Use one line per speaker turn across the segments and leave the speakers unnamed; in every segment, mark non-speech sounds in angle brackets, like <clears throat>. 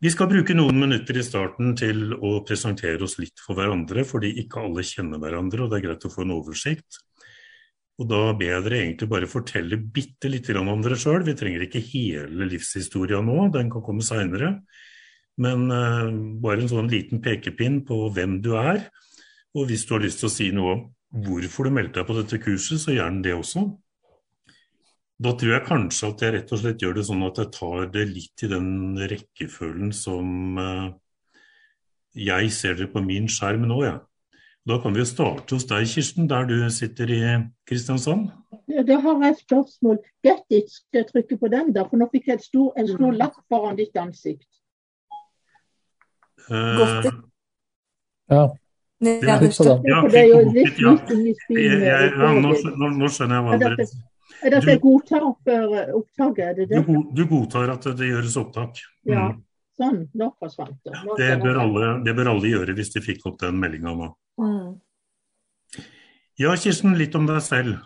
Vi skal bruke noen minutter i starten til å presentere oss litt for hverandre, fordi ikke alle kjenner hverandre, og det er greit å få en oversikt. Og Da ber jeg dere egentlig bare fortelle bitte litt om dere sjøl. Vi trenger ikke hele livshistoria nå, den kan komme seinere. Men uh, bare en sånn liten pekepinn på hvem du er. Og hvis du har lyst til å si noe om hvorfor du meldte deg på dette kurset, så gjerne det også. Da tror jeg kanskje at jeg rett og slett gjør det sånn at jeg tar det litt i den rekkefølgen som uh, jeg ser det på min skjerm nå, jeg. Ja. Da kan vi jo starte hos deg, Kirsten, der du sitter i Kristiansand.
Ja, da har jeg et spørsmål. Get it, skal jeg trykke på den da? For nå fikk jeg et stor, en stor lapp foran ditt ansikt.
Uh,
ja.
Det er, ja, det er jo litt litt inn i spillet. Ja, nå, nå, skjønner jeg hva dere
Er det at jeg godtar for opptaket? Er det det?
Du, du godtar at det gjøres opptak?
Ja. Mm. Sånn, nå forsvant det. Nå
det, bør alle, det bør alle gjøre hvis de fikk opp den meldinga nå. Mm. Ja, Kirsten, litt om deg selv.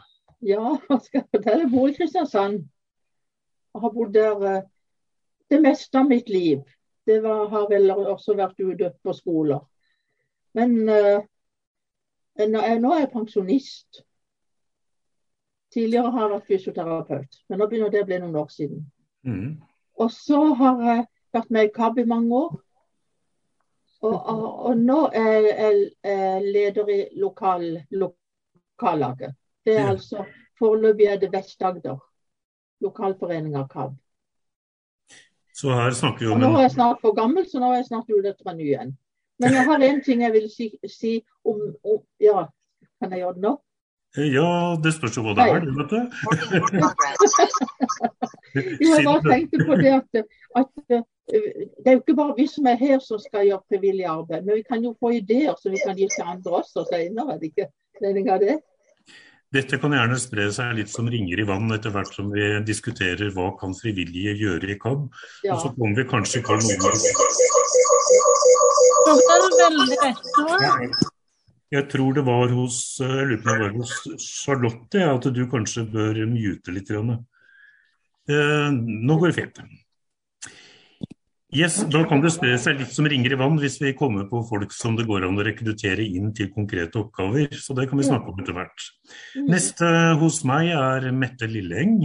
Ja, hva skal jeg fortelle? Jeg bor i Kristiansand. Jeg har bodd der uh, det meste av mitt liv. Det var, har vel også vært ute på skoler. Men uh, nå er jeg pensjonist. Tidligere har jeg vært fysioterapeut, men nå begynner det å bli noen år siden. Mm. Og så har jeg vært med i KAB i mange år. Og, og, og nå er jeg leder i lokal, lokallaget. Det er ja. altså Foreløpig er det Vest-Agder. Lokalforeninga KAB.
Så her snakker vi om
Nå er jeg snart for gammel, så nå er jeg snart ute etter en ny en. Men jeg har en ting jeg vil si, si om, om, Ja, kan jeg gjøre det nå?
Ja, det spørs jo hva det er, vet du.
jeg bare tenkte på det at, at det er jo ikke bare vi som er her som skal gjøre frivillig arbeid, men vi kan jo få ideer som vi kan gi til andre også senere. Er det ikke det?
Dette kan gjerne spre seg litt som ringer i vann etter hvert som vi diskuterer hva kan frivillige gjøre i KAB. Ja. Og så kommer vi kanskje til noen Jeg tror det var hos, jeg lurer på det var hos Charlotte at du kanskje bør mute litt. Eh, nå går det fint. Yes, Da kan det spre seg litt som ringer i vann hvis vi kommer på folk som det går an å rekruttere inn til konkrete oppgaver. Så det kan vi snakke om etter hvert. Mm. Neste hos meg er Mette Lilleng.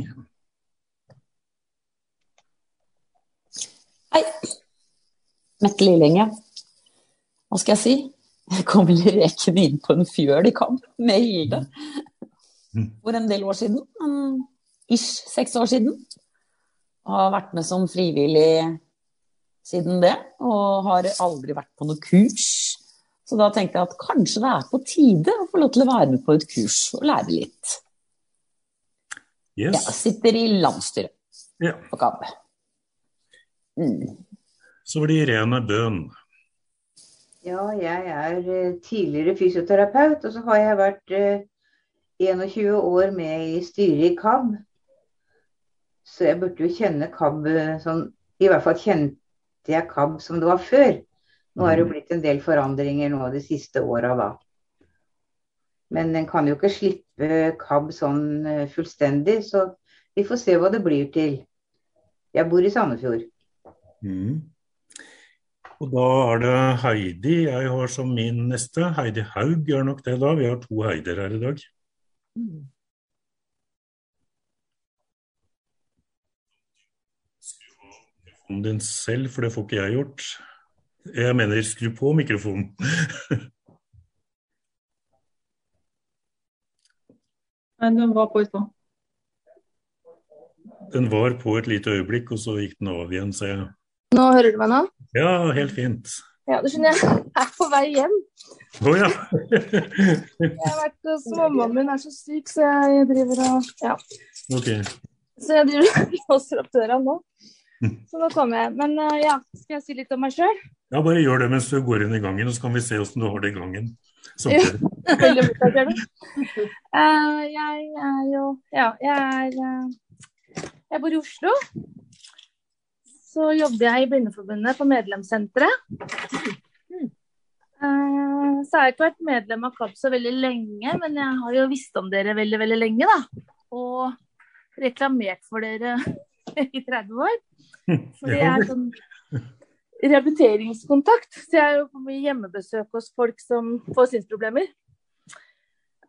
Hei. Mette Lilleng, ja. Hva skal jeg si? Jeg kom vel rekende inn på en fjøl i kamp med Hilde mm. for en del år siden. Ish seks år siden. Og har vært med som frivillig siden det, og har aldri vært på noe kurs. Så da tenkte jeg at kanskje det er på tide å få lov til å være med på et kurs og lære litt.
Yes.
Jeg sitter i landsstyret
ja.
på KAB.
Mm. Så var det Irene Bøhn.
Ja, jeg er eh, tidligere fysioterapeut, og så har jeg vært 21 eh, år med i styret i KAB. Så jeg burde jo kjenne KAB eh, sånn I hvert fall kjente jeg KAB som det var før. Nå har det jo blitt en del forandringer nå de siste åra, da. Men en kan jo ikke slippe KAB sånn fullstendig, så vi får se hva det blir til. Jeg bor i Sandefjord.
Mm. Og da er det Heidi jeg har som min neste. Heidi Haug gjør nok det da. Vi har to Heider her i dag. Mm. mikrofonen din selv, for det får ikke jeg gjort. Jeg mener, skru på mikrofonen. <laughs>
Nei, den var på i stad.
Den var på et lite øyeblikk, og så gikk den av igjen, ser jeg.
Nå hører du meg nå?
Ja, helt fint.
Ja, du skjønner, jeg er på vei hjem.
Å oh, ja.
jeg har vært hos mammaen min er så syk, så jeg driver og Ja.
Okay.
Så jeg driver og <laughs> låser opp døra nå. Så nå kommer jeg. Men uh, ja, skal jeg si litt om meg sjøl?
Ja, bare gjør det mens du går inn i gangen, og så kan vi se åssen du har det i gangen. <laughs>
Veldig uh, jeg er jo Ja, jeg er Jeg bor i Oslo. Så jobber jeg i Blindeforbundet på medlemssenteret. Så så har jeg ikke vært medlem av KAB så veldig lenge, men jeg har jo visst om dere veldig, veldig lenge, da. Og reklamert for dere <laughs> i 30 år. Fordi det er sånn rehabiliteringskontakt. Så jeg er jo på mye hjemmebesøk hos folk som får synsproblemer.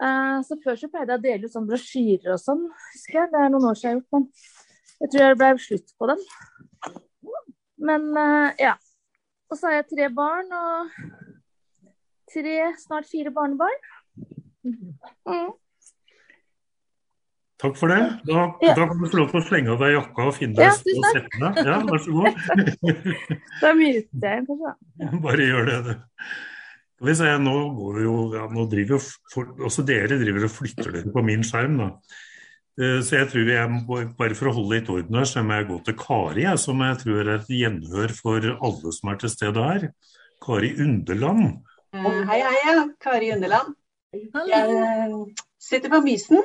Uh, så før så pleide jeg å dele ut sånn brosjyrer og sånn, husker jeg. Det er noen år siden jeg har gjort, men jeg tror det ble slutt på dem. Men uh, ja. Og så har jeg tre barn og tre, snart fire barnebarn. Mm.
Takk for det. Da, ja. da, kan du få lov til å slenge av deg jakka og finne deg ja, og sette deg. Ja, vær så god. <laughs>
da myter jeg kanskje, da. <laughs>
Bare gjør det, du. Hvis jeg, nå går vi jo, ja, nå driver jo for, Også dere driver og flytter dere på min skjerm, da. Eh, så jeg tror jeg bare for å holde litt orden her, så må jeg gå til Kari, jeg, som jeg tror er et gjenhør for alle som er til stede her. Kari Underland.
Hei, hei, hei, Kari Underland. Jeg sitter på Mysen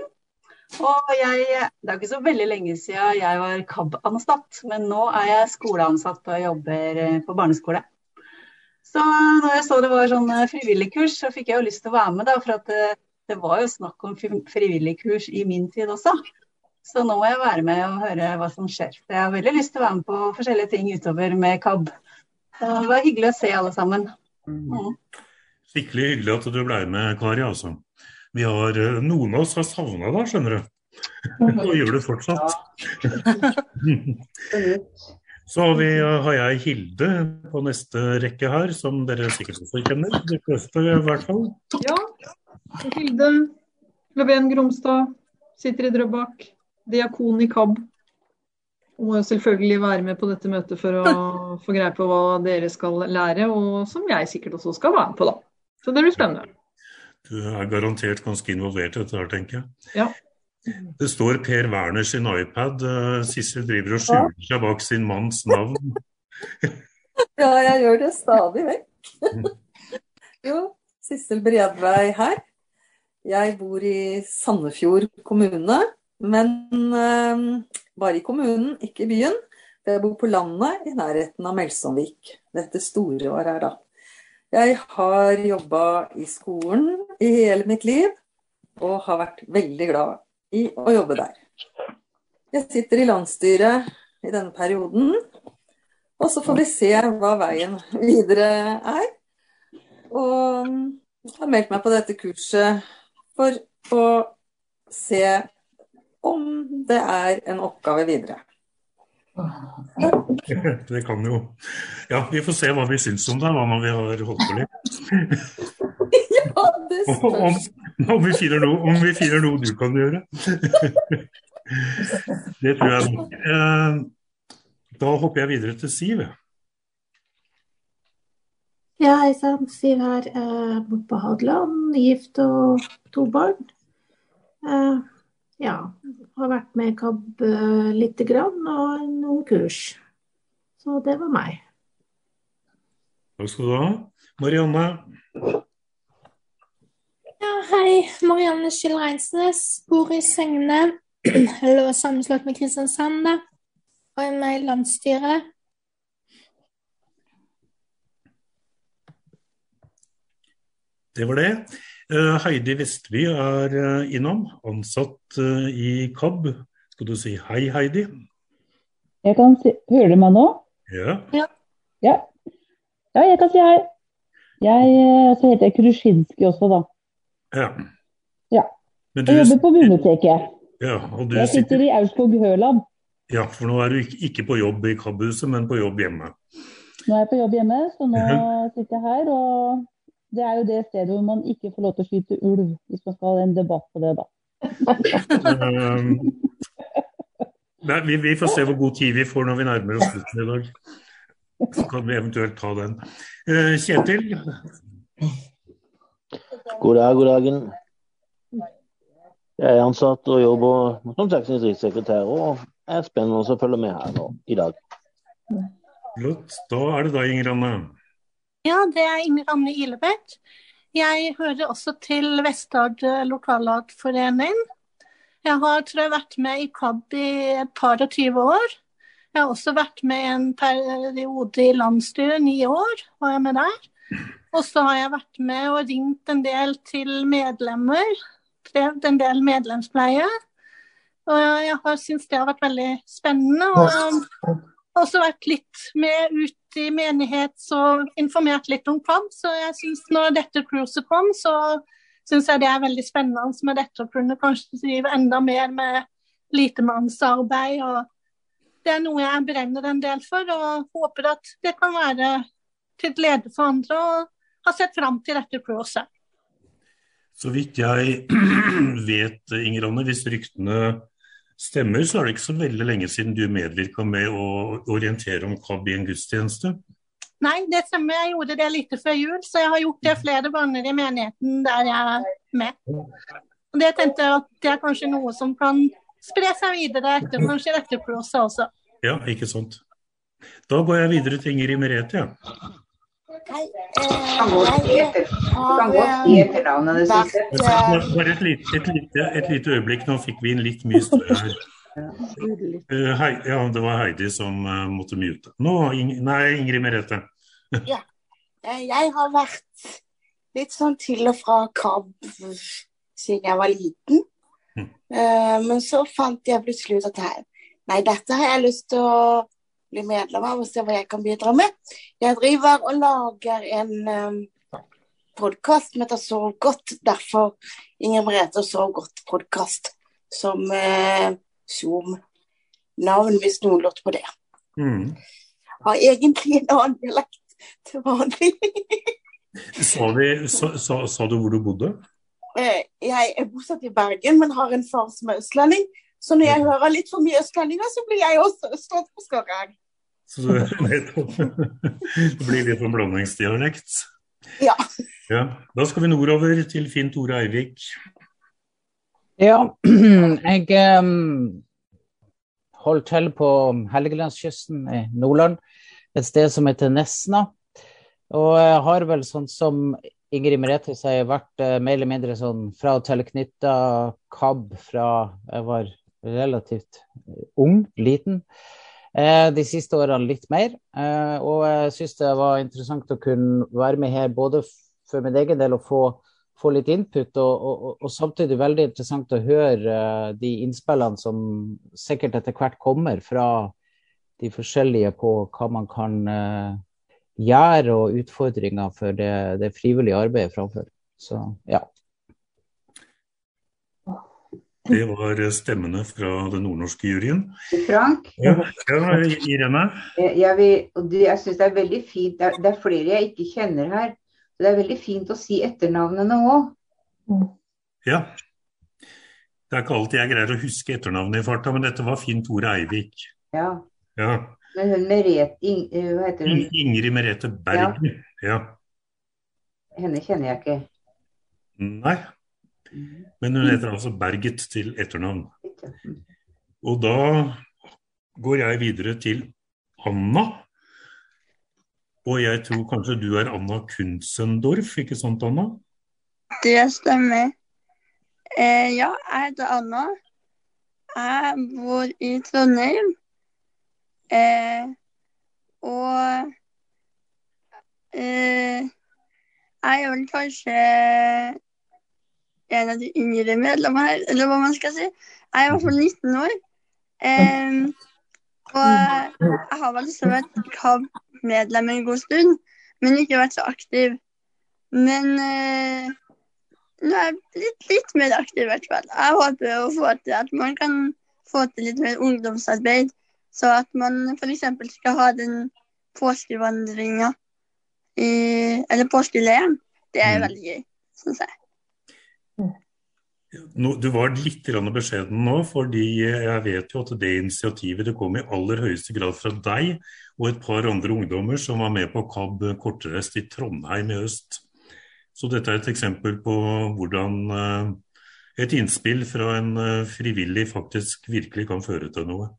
og jeg, det er ikke så veldig lenge siden jeg var KAB-ansatt, men nå er jeg skoleansatt og jobber eh, på barneskole. Så når jeg så det var sånn eh, frivilligkurs, så fikk jeg jo lyst til å være med, da, for eh, det, var jo snakk om frivilligkurs i min tid også. Så nå må jeg være med og høre hva som skjer. Jeg har veldig lyst til å være med på forskjellige ting utover med KAB. Så det var hyggelig å se alle sammen. Mm.
Skikkelig hyggelig at du ble med, Kari. altså. Vi har, eh, noen av oss har savna deg, skjønner du. Og gjør det fortsatt. <laughs> Så har, vi, eh, har, jeg Hilde på neste rekke her, som dere sikkert også kjenner. De fleste i hvert fall.
Ja. Hilde Leven Gromstad sitter i Drøbak. Diakon i KAB. Og må jo selvfølgelig være med på dette møtet for å <laughs> få greie på hva dere skal lære, og som jeg sikkert også skal være med på, da. Så det blir spennende.
Du er garantert ganske involvert i dette her, tenker jeg.
Ja.
Det står Per Werner sin iPad. Uh, Sissel driver og skjuler seg bak sin manns navn. <laughs>
ja, jeg gjør det stadig vekk. <laughs> jo, Sissel Bredvei her. Jeg bor i Sandefjord kommune, men uh, bare i kommunen, ikke i byen. Jeg bor på landet i nærheten av Melsomvik. Dette store år her, da. Jeg har jobba i skolen i hele mitt liv, og har vært veldig glad i å jobbe der. Jeg sitter i landsstyret i denne perioden, og så får vi se hva veien videre er. Og har meldt meg på dette kurset for å se om det er en oppgave videre. <laughs>
Det kan jo Ja, vi får se hva vi syns om det når vi har holdt på litt. <laughs>
Ja, det spørs.
Om, om, vi finner noe, om vi finner noe du kan gjøre. <laughs> Det tror jeg. Eh, da hopper jeg videre til Siv.
Ja, hei sann. Siv her. Eh, bort på Hadeland. Gift og to barn. Eh, ja, har vært med i KAB eh, lite grann, og noen kurs. Så det var meg.
Takk skal du ha. Marianne?
Ja, hei. Marianne Skyld Reinsnes. Bor i Segne. Lå <clears throat> sammenslått med Kristiansand, da. Og er med i landsstyret.
Det var det. Eh, Heidi Vestby er eh, innom, ansatt eh, i KAB. Skal du si hei, Heidi?
Jeg kan si, Hører du meg nå?
Ja.
ja. ja. ja jeg kan si hei. Jeg, så heter jeg Krusjinski også, da.
Ja.
ja. Du, jeg jobber på biblioteket.
Ja, og du
jeg sitter, sitter i Aurskog-Høland.
Ja, for nå er du ikke på jobb i KAB-huset, men på jobb hjemme.
Nå er jeg på jobb hjemme, så nå sitter jeg her og det er jo det stedet hvor man ikke får lov til å skyte ulv, hvis man skal ha en debatt på det, da.
um, nei, vi, vi, får se hvor god tid vi får når vi nærmer oss slutten i dag. Så kan vi eventuelt ta den. Uh, Kjetil?
God dag, god dagen. Jeg er ansatt og jobber som teknisk rikssekretær, og er spennende å følge med her nå i dag.
Flott. Da er det deg, Inger Anne.
Ja, det er Inger Anne Ilebekk. Jeg hører også til Vestad lokallagforening. Jeg har tror jeg, vært med i KAB i et par og tyve år. Jeg har også vært med en periode i landsstyret, ni år var jeg med der. Og så har jeg vært med og ringt en del til medlemmer. Drevet en del medlemspleie. Og jeg har syntes det har vært veldig spennende. Og også vært litt med ut i menighet og informert litt om KAB. Så jeg syns når dette cruiset kom, så syns jeg det er veldig spennende med dette å kunne kanskje drive enda mer med litemannsarbeid. og Det er noe jeg brenner en del for, og håper at det kan være til glede for andre. og har sett fram til dette cruiset.
Så vidt jeg <clears throat> vet, Inger Anne, hvis ryktene stemmer, så er det ikke så veldig lenge siden du medvirka med å orientere om KAB i en gudstjeneste?
Nei, det stemmer. Jeg gjorde det litt før jul, så jeg har gjort det flere ganger i menigheten der jeg er med. Og det tenkte jeg at det er kanskje noe som kan spre seg videre etter kanskje etterpåse også.
Ja, ikke sant. Da går jeg videre til Ingrid Merete. Ja. Hei. Bare et lite, et, lite, et lite, øyeblikk, nå fikk vi inn litt mye støy her. Uh, <laughs> hei, ja, det var Heidi som uh, måtte mute. Nå, nei, Ingrid Merete. <laughs>
ja. Jeg har vært litt sånn til og fra KAB siden jeg var liten. Mm. Uh, men så fant jeg plutselig ut at her, nei, dette har jeg lyst til å bli medlem av og se hva jeg kan bidra med. Jeg driver og lager en um, podkast som heter Sov godt. Derfor Inger Merete Sov godt-podkast som uh, Zoom-navn, hvis noen lurte på det. Mm. Har egentlig en annen dialekt til vanlig.
sa, vi, sa, sa, sa, du hvor du bodde?
Uh, jeg er bosatt i Bergen, men har en far som er østlending. Så når jeg hører litt for mye østlendinger, så blir jeg også østlandsforsker.
Så det blir litt en blandingsdialekt.
Ja.
ja. Da skal vi nordover til Finn Tore Eivik.
Ja, <clears throat> jeg um, holder til på Helgelandskysten i Nordland, et sted som heter Nesna. Og jeg har vel sånn som Ingrid Merete sier, vært uh, mer eller mindre sånn fra og til knytta KAB fra jeg var relativt ung, liten. Eh, de siste årene litt mer. Eh, og jeg syns det var interessant å kunne være med her både for min egen del og få, få litt input, og, og, og, samtidig veldig interessant å høre eh, de innspillene som sikkert etter hvert kommer fra de forskjellige på hva man kan gjøre og utfordringer for det, det frivillige arbeidet framfor. Så ja.
Det var stemmene fra den nordnorske juryen.
Frank?
Ja, ja Irene?
Jeg, vil, jeg syns det er veldig fint. Det er, det er, flere jeg ikke kjenner her. Så det er veldig fint å si etternavnene òg.
Ja. Det er ikke alltid jeg greier å huske etternavnet i farta, men dette var Finn Tore Eivik.
Ja.
ja.
Men hun Merete eh, Hva heter hun?
Ingrid Merete Berg. Ja. ja.
Henne kjenner jeg ikke.
Nei. Men hun heter altså Berget til etternavn. Og da går jeg videre til Anna. Og jeg tror kanskje du er Anna Kunzendorf, ikke sant Anna?
Det stemmer. Eh, ja, jeg heter Anna. Jeg bor i Trondheim. Eh, og eh, jeg er vel kanskje en av de yngre medlemmene her, eller hva man skal si. Jeg er i hvert fall 19 år. Um, og jeg har vel liksom vært KAB-medlem en god stund, men ikke vært så aktiv. Men uh, nå er jeg blitt litt mer aktiv, i hvert fall. Jeg håper å få til at man kan få til litt mer ungdomsarbeid, så at man f.eks. skal ha den påskevandringa Eller påskeleiren. Det er mm. veldig gøy, syns jeg.
Du var litt beskjeden nå, fordi jeg vet jo at det initiativet det kom i aller høyeste grad fra deg og et par andre ungdommer som var med på KAB kortreist i Trondheim i øst. Så dette er et eksempel på hvordan eh, et innspill fra en eh, frivillig faktisk virkelig kan føre til noe.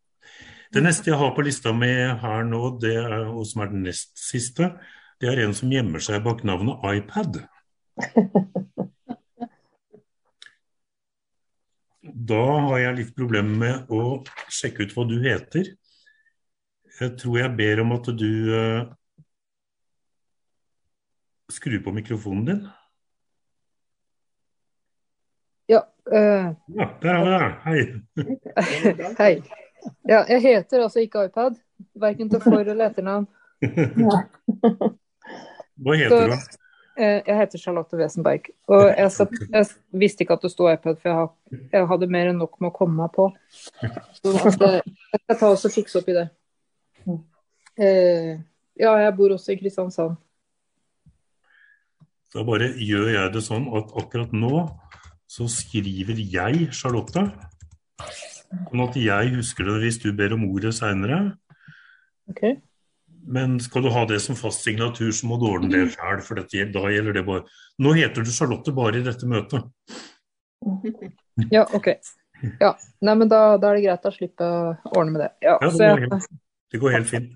Det neste jeg har på lista mi her nå, det er, og som er den nest siste, det er en som gjemmer seg bak navnet iPad. <laughs> Da har jeg litt problemer med å sjekke ut hva du heter. Jeg tror jeg ber om at du uh, skrur på mikrofonen din.
Ja. Uh...
Ja, der har vi deg. Hei. <laughs>
Hei. Ja, jeg heter altså ikke iPad. Verken til for- eller etternavn. <laughs>
Hva heter du?
Eh, jeg heter Charlotte Wesenberg. Og jeg, satt, <laughs> jeg, visste ikke at det sto iPad, for jeg, har, jeg hadde mer enn nok med å komme meg på. Så jeg, jeg skal ta og fikse opp i det. Eh, ja, jeg bor også i Kristiansand.
Da bare gjør jeg det sånn at akkurat nå så skriver jeg Charlotte. Sånn at jeg husker det hvis du ber om ordet seinere.
Okay.
Men skal du ha det som fast signatur, så må du ordne det sjøl. For dette, da gjelder det bare Nå heter du Charlotte bare i dette møtet. <laughs>
Ja, OK. Ja, Nei, men da, da er det greit å slippe å ordne med det. Ja,
ja det, går helt, det, går helt, fint.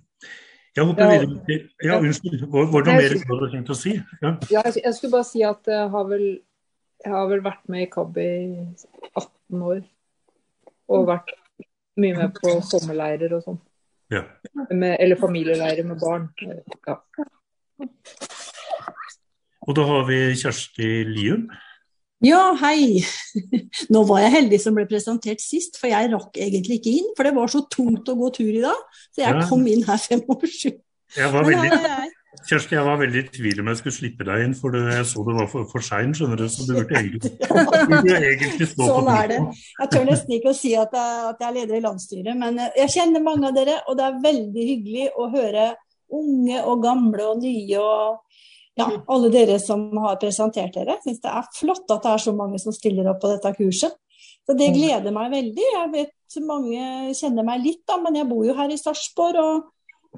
Jeg hopper ja, videre Ja, unnskyld. Var det noe mer du hadde tenkt å si?
Ja. ja, jeg skulle bare si at jeg har vel, jeg har vel vært med i KAB i 18 år. Og vært mye med på sommerleirer og sånn.
Ja.
Med, eller familieleirer med barn. Ja.
Og da har vi Kjersti Lium.
Ja, hei. <laughs> Nå var jeg heldig som ble presentert sist, for jeg rakk egentlig ikke inn. For det var så tungt å gå tur i dag, så jeg ja. kom inn her fem over sju.
Jeg var veldig... Kjersti, jeg var veldig i tvil om jeg skulle slippe deg inn, for jeg så det var for, for sein, skjønner du. Så du burde egentlig, <laughs> egentlig stå
sånn
på
er det. Jeg tør nesten ikke å si at jeg, at jeg, er leder i landsstyret, men jeg kjenner mange av dere, og det er veldig hyggelig å høre unge og gamle og nye og ja, alle dere som har presentert dere. Jeg syns det er flott at det er så mange som stiller opp på dette kurset. Så det gleder meg veldig. Jeg vet mange kjenner meg litt, da, men jeg bor jo her i Sarpsborg. og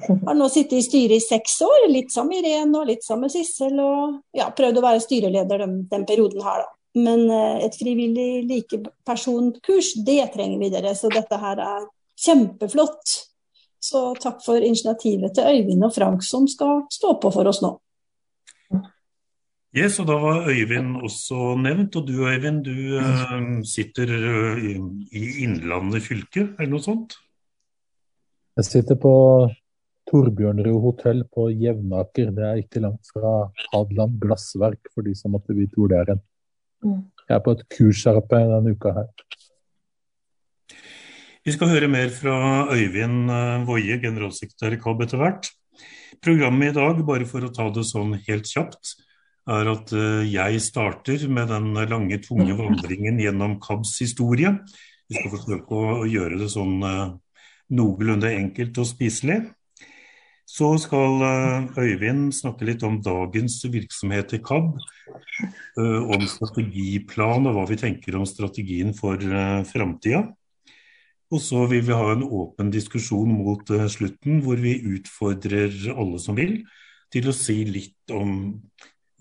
har nå sittet i styret i seks år, litt sammen med Irene og litt sammen med Sissel. Og ja, prøvd å være styreleder den, den perioden her, da. Men uh, et frivillig likepersonkurs, det trenger vi dere. Så dette her er kjempeflott. Så takk for initiativet til Øyvind og Frank som skal stå på for oss nå.
Yes, og Da var Øyvind også nevnt. Og du Øyvind, du uh, sitter uh, i Innlandet fylke, eller noe sånt?
Jeg sitter på Torbjørnrud hotell på Jevnaker. Det er ikke langt fra Hadeland glassverk, for de som måtte vite hvor det er hen. Mm. Jeg er på et kurs her oppe denne uka her.
Vi skal høre mer fra Øyvind eh, Woie, generalsekretær i KAB etter hvert. Programmet i dag, bare for å ta det sånn helt kjapt, er at eh, jeg starter med den lange, tunge vandringen gjennom KABs historie. Vi skal forsøke å gjøre det sånn eh, noenlunde enkelt og spiselig. Så skal eh, Øyvind snakke litt om dagens virksomhet i KAB. Eh, om strategiplan og hva vi tenker om strategien for eh, framtida. Og så vil vi ha en åpen diskusjon mot slutten, hvor vi utfordrer alle som vil, til å si litt om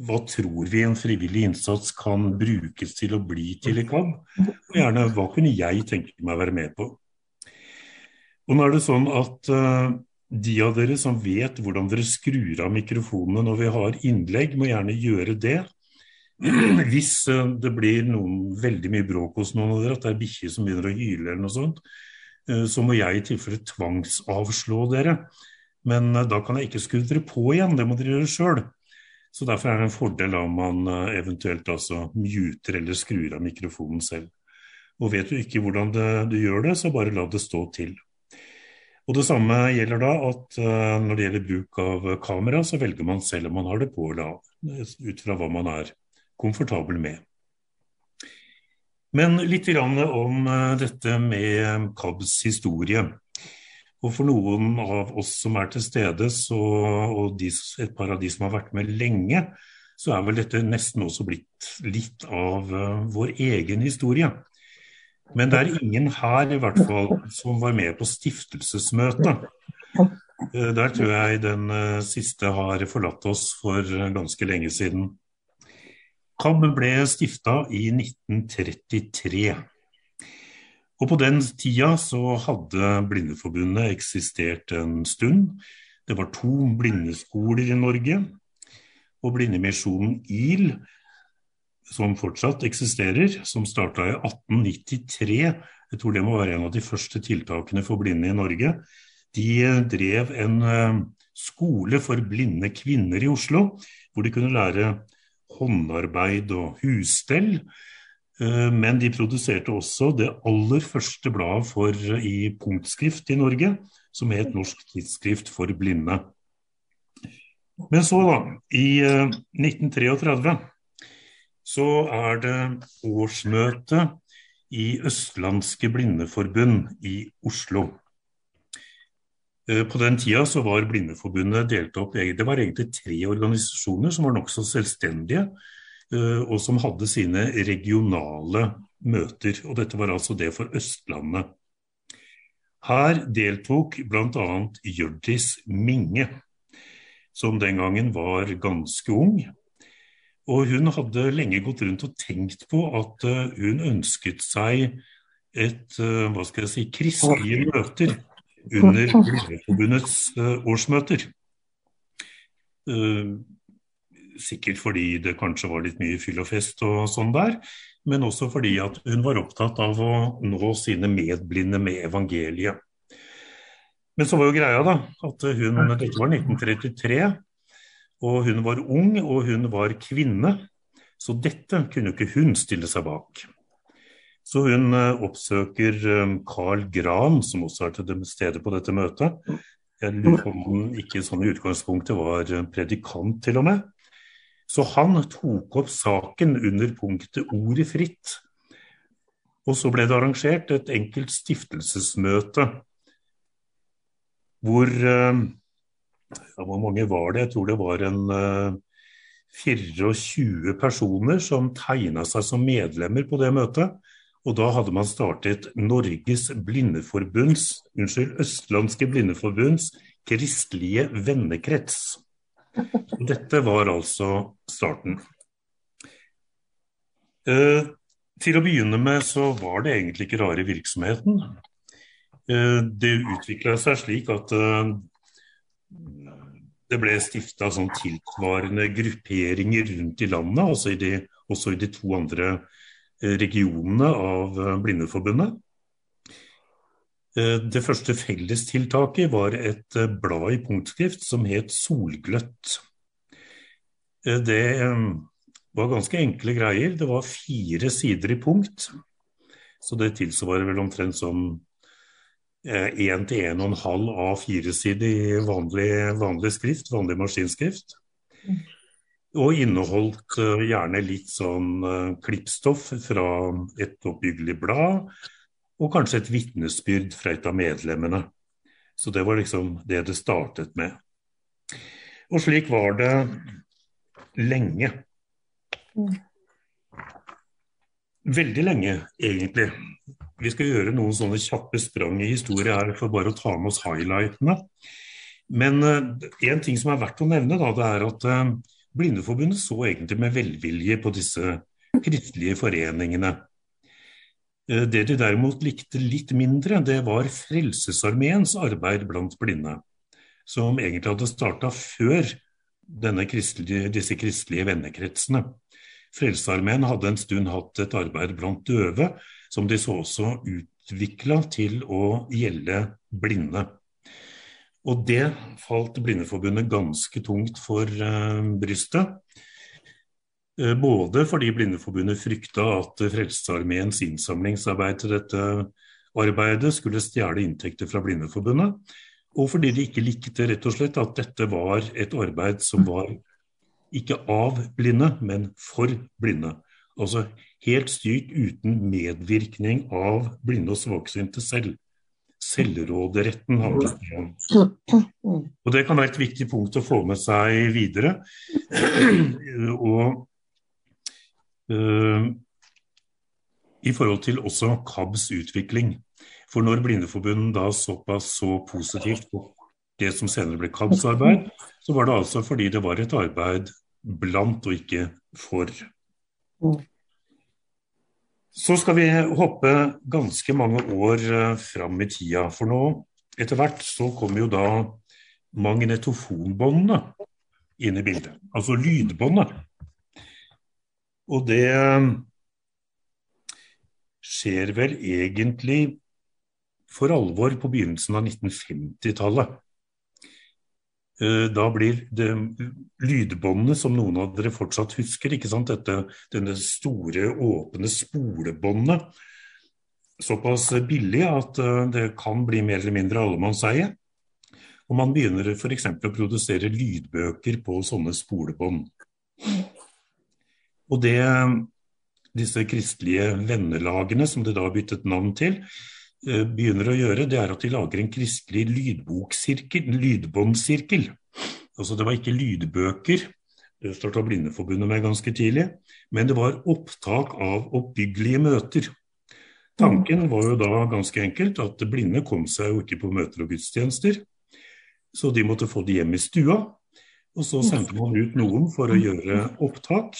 hva tror vi en frivillig innsats kan brukes til å bli til i KAB? Og gjerne hva kunne jeg tenke meg å være med på? Og nå er det sånn at de av dere som vet hvordan dere skrur av mikrofonene når vi har innlegg, må gjerne gjøre det. <clears throat> Hvis eh, det blir noen, veldig mye bråk hos noen av dere, at det er bikkjer som begynner å hyle eller noe sånt, eh, så må jeg i tilfelle tvangsavslå dere. Men eh, da kan jeg ikke skru dere på igjen, det må dere gjøre sjøl. Så derfor er det en fordel om man eventuelt altså muter eller skrur av mikrofonen selv. Og vet du ikke hvordan det, du gjør det, så bare la det stå til. Og Det samme gjelder da at uh, når det gjelder bruk av kamera, så velger man selv om man har det på eller av, ut fra hva man er komfortabel med. Men litt om uh, dette med KABs historie. Og For noen av oss som er til stede, så, og de, et par av de som har vært med lenge, så er vel dette nesten også blitt litt av vår egen historie. Men det er ingen her i hvert fall som var med på stiftelsesmøtet. Eh, der tror jeg den eh, siste har forlatt oss for ganske lenge siden. KAB ble stifta i 1933. Og på den tida så hadde Blindeforbundet eksistert en stund. Det var to blindeskoler i Norge. Og Blindemisjonen IL som fortsatt eksisterer, som starta i 1893. Jeg tror det må være en av de første tiltakene for blinde i Norge. De eh, drev en eh, skole for blinde kvinner i Oslo, hvor de kunne lære håndarbeid og husstell. Men de produserte også det aller første bladet for, i punktskrift i Norge, som het Norsk tidsskrift for blinde. Men så, da, i 1933, så er det årsmøte i Østlandske Blindeforbund i Oslo. Eh, på den tida så var Blindeforbundet delt opp Det var egentlig tre organisasjoner som var nokså selvstendige, eh, og som hadde sine regionale møter. og Dette var altså det for Østlandet. Her deltok bl.a. Hjørdis Minge, som den gangen var ganske ung. Og hun hadde lenge gått rundt og tenkt på at eh, hun ønsket seg et hva skal jeg si, kristelige møter under Blindeforbundets eh, årsmøter. Eh, sikkert fordi det kanskje var litt mye fyll og fest og sånn der, men også fordi at hun var opptatt av å nå sine medblinde med evangeliet. Men så var jo greia da, at hun, dette var 1933, og hun var ung og hun var kvinne, så dette kunne ikke hun stille seg bak. Så hun eh, oppsøker eh, Carl Gran, som også er til stede på dette møtet. Jeg lurer på om han ikke sånn i utgangspunktet var eh, predikant, til og med. Så han tok opp saken under punktet 'Ordet fritt'. Og så ble det arrangert et enkelt stiftelsesmøte hvor ja, Hvor mange var det? Jeg tror det var en uh, 24 personer som tegna seg som medlemmer på det møtet. Og da hadde man startet Norges Blindeforbunds, unnskyld, Østlandske Blindeforbunds kristelige vennekrets. Dette var altså starten. Uh, til å begynne med så var det egentlig ikke rare virksomheten. Eh, det utvikla seg slik at eh, det ble stifta sånn tilsvarende grupperinger rundt i landet, også i de, også i de to andre regionene av eh, Blindeforbundet. Eh, det første fellestiltaket var et eh, blad i punktskrift som het Solgløtt. Det var ganske enkle greier. Det var fire sider i punkt. Så det tilsvarer vel omtrent som én til en og en halv av fire sider i vanlig, vanlig skrift, vanlig maskinskrift. Mm og inneholdt uh, gjerne litt sånn uh, klippstoff fra et oppbyggelig blad, og kanskje et vitnesbyrd fra et av medlemmene. Så det var liksom det det startet med. Og slik var det lenge. Veldig lenge, egentlig. Vi skal gjøre noen sånne kjappe sprang i historie her for bare å ta med oss highlightene. Men uh, en ting som er verdt å nevne, da, det er at Blindeforbundet så egentlig med velvilje på disse kristelige foreningene. Eh, det de derimot likte litt mindre, det var Frelsesarmeens arbeid blant blinde, som egentlig hadde starta før kristelige, disse kristelige vennekretsene. Frelsesarmeen hadde en stund hatt et arbeid blant døve, som de så også utvikla til å gjelde blinde. Og det falt Blindeforbundet ganske tungt for uh, brystet. Uh, både fordi Blindeforbundet frykta at Frelsesarmeens innsamlingsarbeid til dette arbeidet skulle stjele inntekter fra Blindeforbundet, og fordi de ikke likte rett og slett at dette var et arbeid som var ikke av blinde, men for blinde. Altså helt styrt uten medvirkning av blinde og svaksynte selv. Selvråderetten handler det om. Og Det kan være et viktig punkt å få med seg videre. <clears throat> Og uh, i forhold til også KABs utvikling. For når Blindeforbundet da såpass så positivt på det som senere ble KABs arbeid, så var det altså fordi det var et arbeid blant og ikke for. Så skal vi hoppe ganske mange år uh, fram i tida. For nå, etter hvert, så kommer jo da magnetofonbåndene inn i bildet. Altså lydbåndet. Og det uh, skjer vel egentlig for alvor på begynnelsen av 1950-tallet. Eh, da blir det lydbåndene, som noen av dere fortsatt husker, ikke sant? Dette, denne store, åpne spolebåndet, såpass billig at eh, det kan bli mer eller mindre allemannseie. Og man begynner f.eks. å produsere lydbøker på sånne spolebånd. Og det disse kristelige vennelagene, som det da byttet navn til, begynner å gjøre, det er at de lager en kristelig lydboksirkel, lydbåndsirkel. Altså det var ikke lydbøker, det starta Blindeforbundet med ganske tidlig, men det var opptak av oppbyggelige møter. Tanken var jo da ganske enkelt at blinde kom seg jo ikke på møter og gudstjenester, så de måtte få det hjem i stua. Og så sendte man ut noen for å gjøre opptak.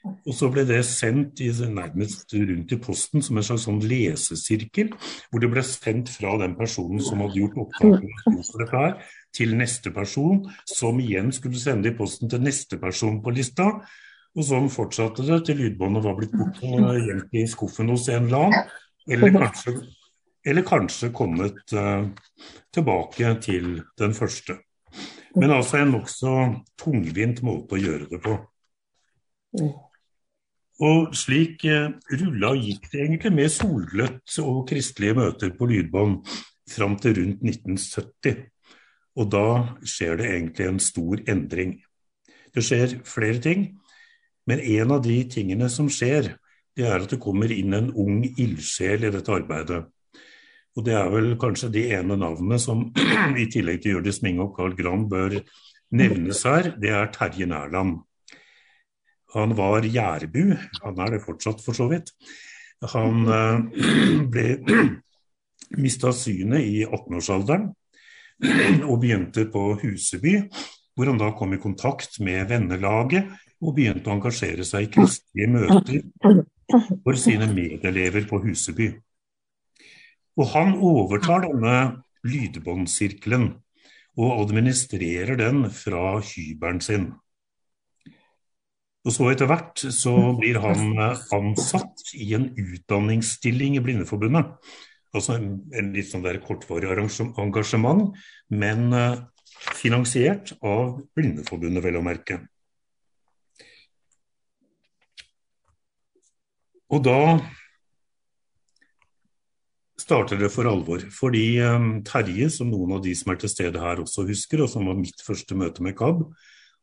Og så ble det sendt i, nærmest rundt i posten som en slags sånn lesesirkel, hvor det ble sendt fra den personen som hadde gjort opptaket til neste person, som igjen skulle sende i posten til neste person på lista. Og sånn fortsatte det til lydbåndet var blitt borte og gjemt i skuffen hos en eller annen. Eller kanskje, eller kanskje kommet uh, tilbake til den første. Men altså en nokså tungvint måte å gjøre det på. Og slik eh, rulla og gikk det egentlig med solgløtt og kristelige møter på lydbånd fram til rundt 1970. Og da skjer det egentlig en stor endring. Det skjer flere ting, men en av de tingene som skjer, det er at det kommer inn en ung ildsjel i dette arbeidet. Og det er vel kanskje de ene navnene som <clears throat> i tillegg til Hjørdis Minge og Carl Gram bør nevnes her, det er Terje Nærland. Han var jærbu, han er det fortsatt for så vidt. Han eh, <clears throat> ble <clears throat> mista synet i 18-årsalderen <clears throat> og begynte på Huseby, hvor han da kom i kontakt med vennelaget og begynte å engasjere seg i kristelige møter for sine medelever på Huseby. Og han overtar denne lydbåndsirkelen og administrerer den fra hybelen sin. Og så etter hvert så blir han eh, ansatt i en utdanningsstilling i Blindeforbundet. Altså en, en litt sånn der kortvarig engasjement, men uh, finansiert av Blindeforbundet, vel å merke. Og da starter det for alvor. Fordi um, Terje, som noen av de som er til stede her også husker, og som var mitt første møte med KAB,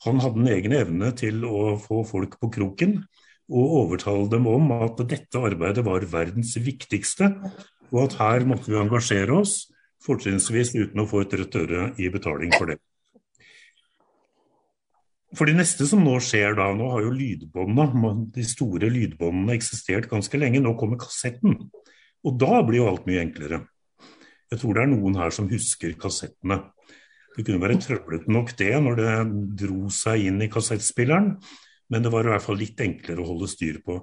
han hadde en egen evne til å få folk på kroken og overtale dem om at dette arbeidet var verdens viktigste, og at her måtte vi engasjere oss, fortrinnsvis uten å få et rødt øre i betaling for det. For det neste som nå skjer da, nå har jo lydbåndene, de store lydbåndene eksistert ganske lenge, nå kommer kassetten. Og da blir jo alt mye enklere. Jeg tror det er noen her som husker kassettene. Det kunne være trøblete nok det når det dro seg inn i kassettspilleren, men det var i hvert fall litt enklere å holde styr på.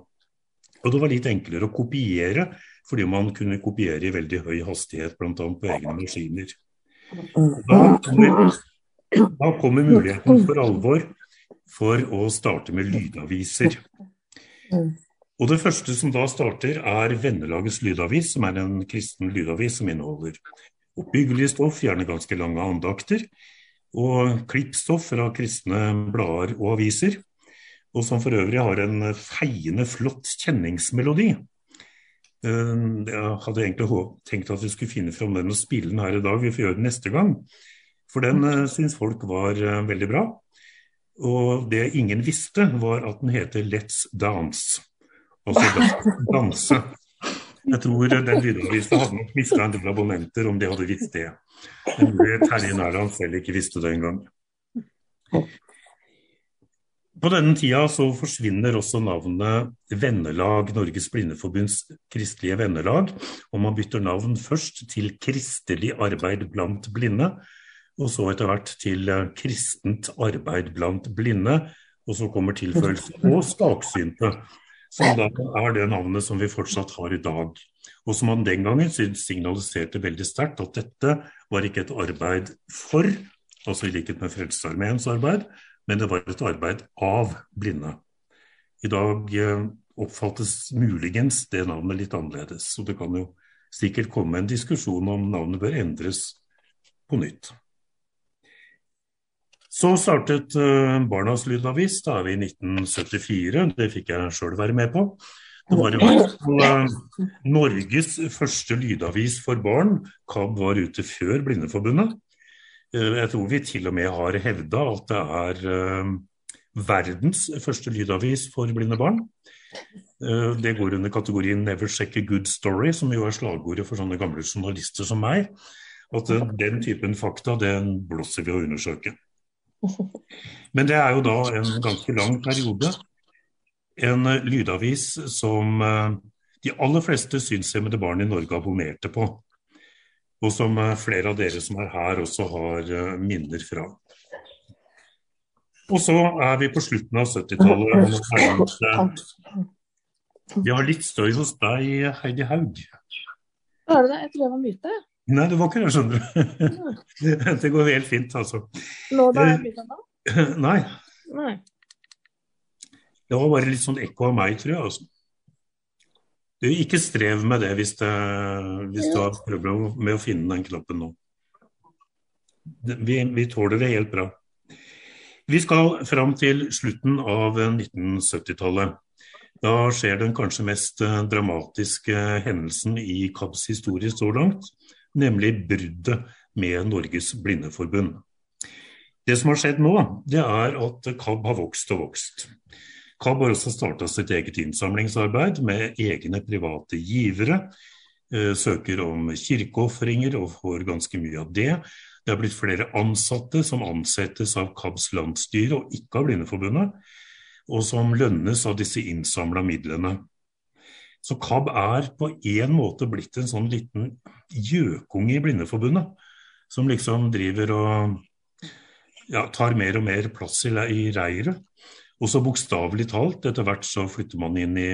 Og det var litt enklere å kopiere, fordi man kunne kopiere i veldig høy hastighet, bl.a. på egne maskiner. Da kommer, da kommer muligheten for alvor for å starte med lydaviser. Og Det første som da starter, er Vennelagets lydavis, som er en kristen lydavis som inneholder oppbyggelig stoff, gjerne ganske lange andakter, og klippstoff fra kristne blader og aviser, og som for øvrig har en feiende flott kjenningsmelodi. Eh, jeg hadde egentlig tenkt at vi skulle finne fram den og spille den her i dag, vi får gjøre den neste gang. For den uh, syns folk var uh, veldig bra. Og det ingen visste, var at den heter Let's Dance. Altså <laughs> danse. Jeg tror den lydavisa hadde nok mista en del abonnenter om de hadde visst det. Men Terje Nærland selv ikke visste det engang. På denne tida så forsvinner også navnet Vennelag, Norges Blindeforbunds kristelige vennelag, og man bytter navn først til Kristelig arbeid blant blinde, og så etter hvert til Kristent arbeid blant blinde, og så kommer tilføyelsen og skaksynte som da er det navnet som vi fortsatt har i dag. Og som han den gangen signaliserte veldig sterkt at dette var ikke et arbeid for, altså i likhet med Frelsesarmeens arbeid, men det var et arbeid av blinde. I dag eh, oppfattes muligens det navnet litt annerledes, så det kan jo sikkert komme en diskusjon om navnet bør endres på nytt. Så startet uh, Barnas Lydavis, da i 1974. Det fikk jeg sjøl være med på. Det var jo uh, Norges første lydavis for barn. KAB var ute før Blindeforbundet. Uh, jeg tror vi til og med har hevda at det er verdens første lydavis for blinde barn. Det går under kategorien 'Never check a good story', som jo er slagordet for sånne gamle journalister som meg. At den typen fakta, den blåser vi å undersøke. Men det er jo da en ganske lang periode. En eh, lydavis som eh, de aller fleste synshemmede barn i Norge abonnerte på. Og som eh, flere av dere som er her også har minner fra. Og så er vi på slutten av 70-tallet. <laughs> Vi har litt støy hos deg, Heidi Haug.
Er det det? Jeg tror jeg var myte.
Nei, det var ikke det, skjønner du. <laughs> det går helt fint, altså.
Nå da er jeg myte da?
Nei.
Nei.
Det var bare litt sånn ekko av meg, tror jeg. altså. Du, ikke strev med det hvis, det, hvis du har prøvd med å finne den knappen nå. Vi, vi tåler det helt bra. Vi skal fram til slutten av 1970-tallet. Da skjer den kanskje mest dramatiske hendelsen i KABs historie så langt nemlig bruddet med Norges Blindeforbund. Det som har skjedd nå, det er at KAB har vokst og vokst. KAB har også starta sitt eget innsamlingsarbeid med egne private givere. Eh, søker om kirkeofringer og får ganske mye av det. Det har blitt flere ansatte som ansettes av KABs landsstyre og ikke av Blindeforbundet, og som lønnes av disse innsamla midlene. Så KAB er på en måte blitt en sånn liten gjøkunge i Blindeforbundet. Som liksom driver og ja, tar mer og mer plass i, i reiret. Og så bokstavelig talt, etter hvert så flytter man inn i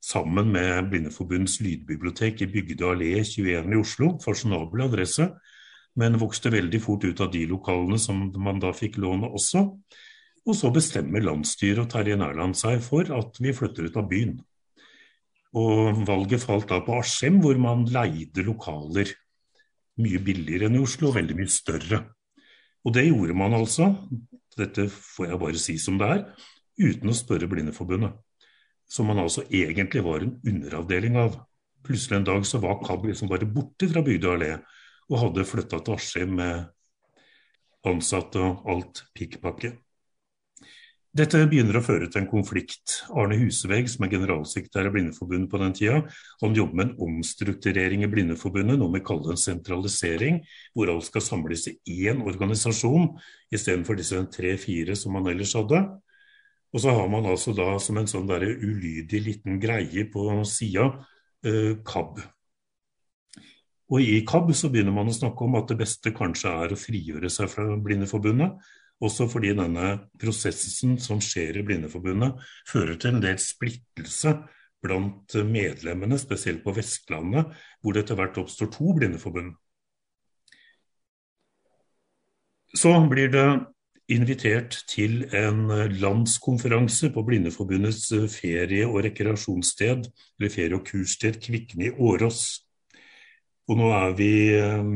sammen med Blindeforbundets lydbibliotek i Bygde allé 21 i Oslo, fasjonabel adresse, men vokste veldig fort ut av de lokalene som man da fikk låne også. Og så bestemmer landsstyret og Terje Nærland seg for at vi flytter ut av byen. Og valget falt da på Askim, hvor man leide lokaler mye billigere enn i Oslo, og veldig mye større. Og det gjorde man altså, dette får jeg bare si som det er, uten å spørre Blindeforbundet. Som man altså egentlig var en underavdeling av. Plutselig en dag så var KAB liksom bare borte fra Bygdøy allé, og hadde flytta til Askim med ansatte og alt pikkpakke. Dette begynner å føre til en konflikt. Arne Husevegg, som er generalsekretær i Blindeforbundet på den tida, han jobber med en omstrukturering i Blindeforbundet, noe vi kaller en sentralisering, hvor alt skal samles i én organisasjon istedenfor disse tre-fire som man ellers hadde. Og så har man altså da som en sånn der ulydig liten greie på sida eh, KAB. Og i KAB så begynner man å snakke om at det beste kanskje er å frigjøre seg fra Blindeforbundet også fordi denne prosessen som skjer i Blindeforbundet, fører til en del splittelse blant medlemmene, spesielt på Vestlandet, hvor det etter hvert oppstår to blindeforbund. Så blir det invitert til en landskonferanse på Blindeforbundets ferie- og rekreasjonssted, eller ferie- og kurssted Kvikne i Årås. Og nå er vi eh,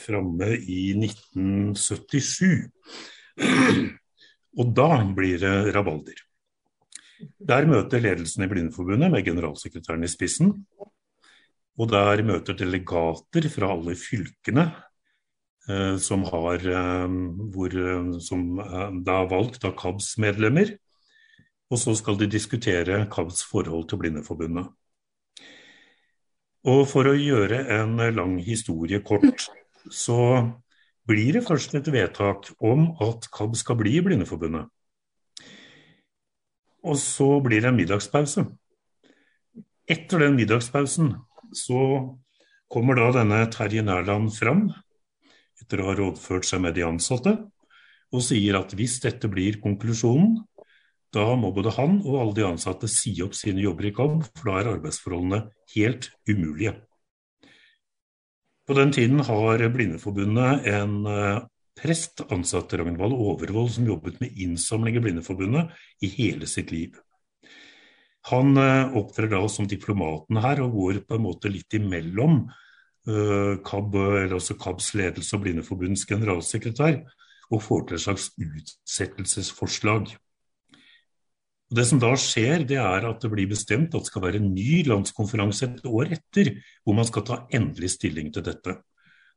framme i 1977. Og da blir det rabalder. Der møter ledelsen i Blindeforbundet med generalsekretæren i spissen. Og der møter delegater fra alle fylkene eh, som, har, eh, hvor, eh, som da er valgt av KABs medlemmer. Og så skal de diskutere KABs forhold til Blindeforbundet. Og for å gjøre en lang historie kort, så blir det først et vedtak om at KAB skal bli i Blindeforbundet. Og så blir det en middagspause. Etter den middagspausen så kommer da denne Terje Nærland fram, etter å ha rådført seg med de ansatte, og sier at hvis dette blir konklusjonen, da må både han og alle de ansatte si opp sine jobber i KAB, for da er arbeidsforholdene helt umulige. På den tiden har Blindeforbundet en eh, prest ansatt, Ragnvald Overvold, som jobbet med innsamling i Blindeforbundet i hele sitt liv. Han eh, opptrer da som diplomaten her, og går på en måte litt imellom uh, KAB, også KABs ledelse og Blindeforbundets generalsekretær, og får til et slags utsettelsesforslag. Det som da skjer, det er at det blir bestemt at det skal være en ny landskonferanse et år etter, hvor man skal ta endelig stilling til dette.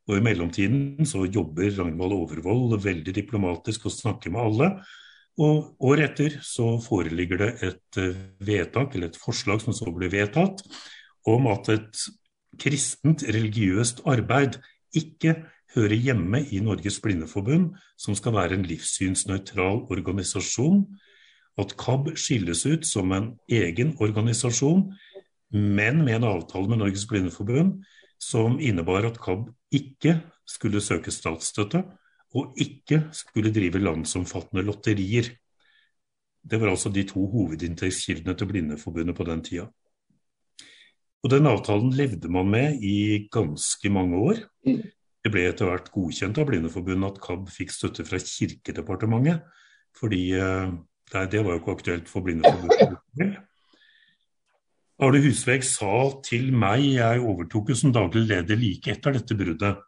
Og I mellomtiden så jobber Ragnvald Overvold veldig diplomatisk og snakker med alle. Og året etter så foreligger det et eh, vedtak, eller et forslag som så blir vedtatt, om at et kristent religiøst arbeid ikke hører hjemme i Norges Blindeforbund, som skal være en livssynsnøytral organisasjon. At KAB skilles ut som en egen organisasjon, men med en avtale med Norges Blindeforbund som innebar at KAB ikke skulle søke statsstøtte, og ikke skulle drive landsomfattende lotterier. Det var altså de to hovedinntektskildene til Blindeforbundet på den tida. Og Den avtalen levde man med i ganske mange år. Det ble etter hvert godkjent av Blindeforbundet at KAB fikk støtte fra Kirkedepartementet, fordi eh, det var jo ikke aktuelt for Blindeforbundet. Arne Husvegg sa til meg, jeg overtok jo som daglig leder like etter dette bruddet,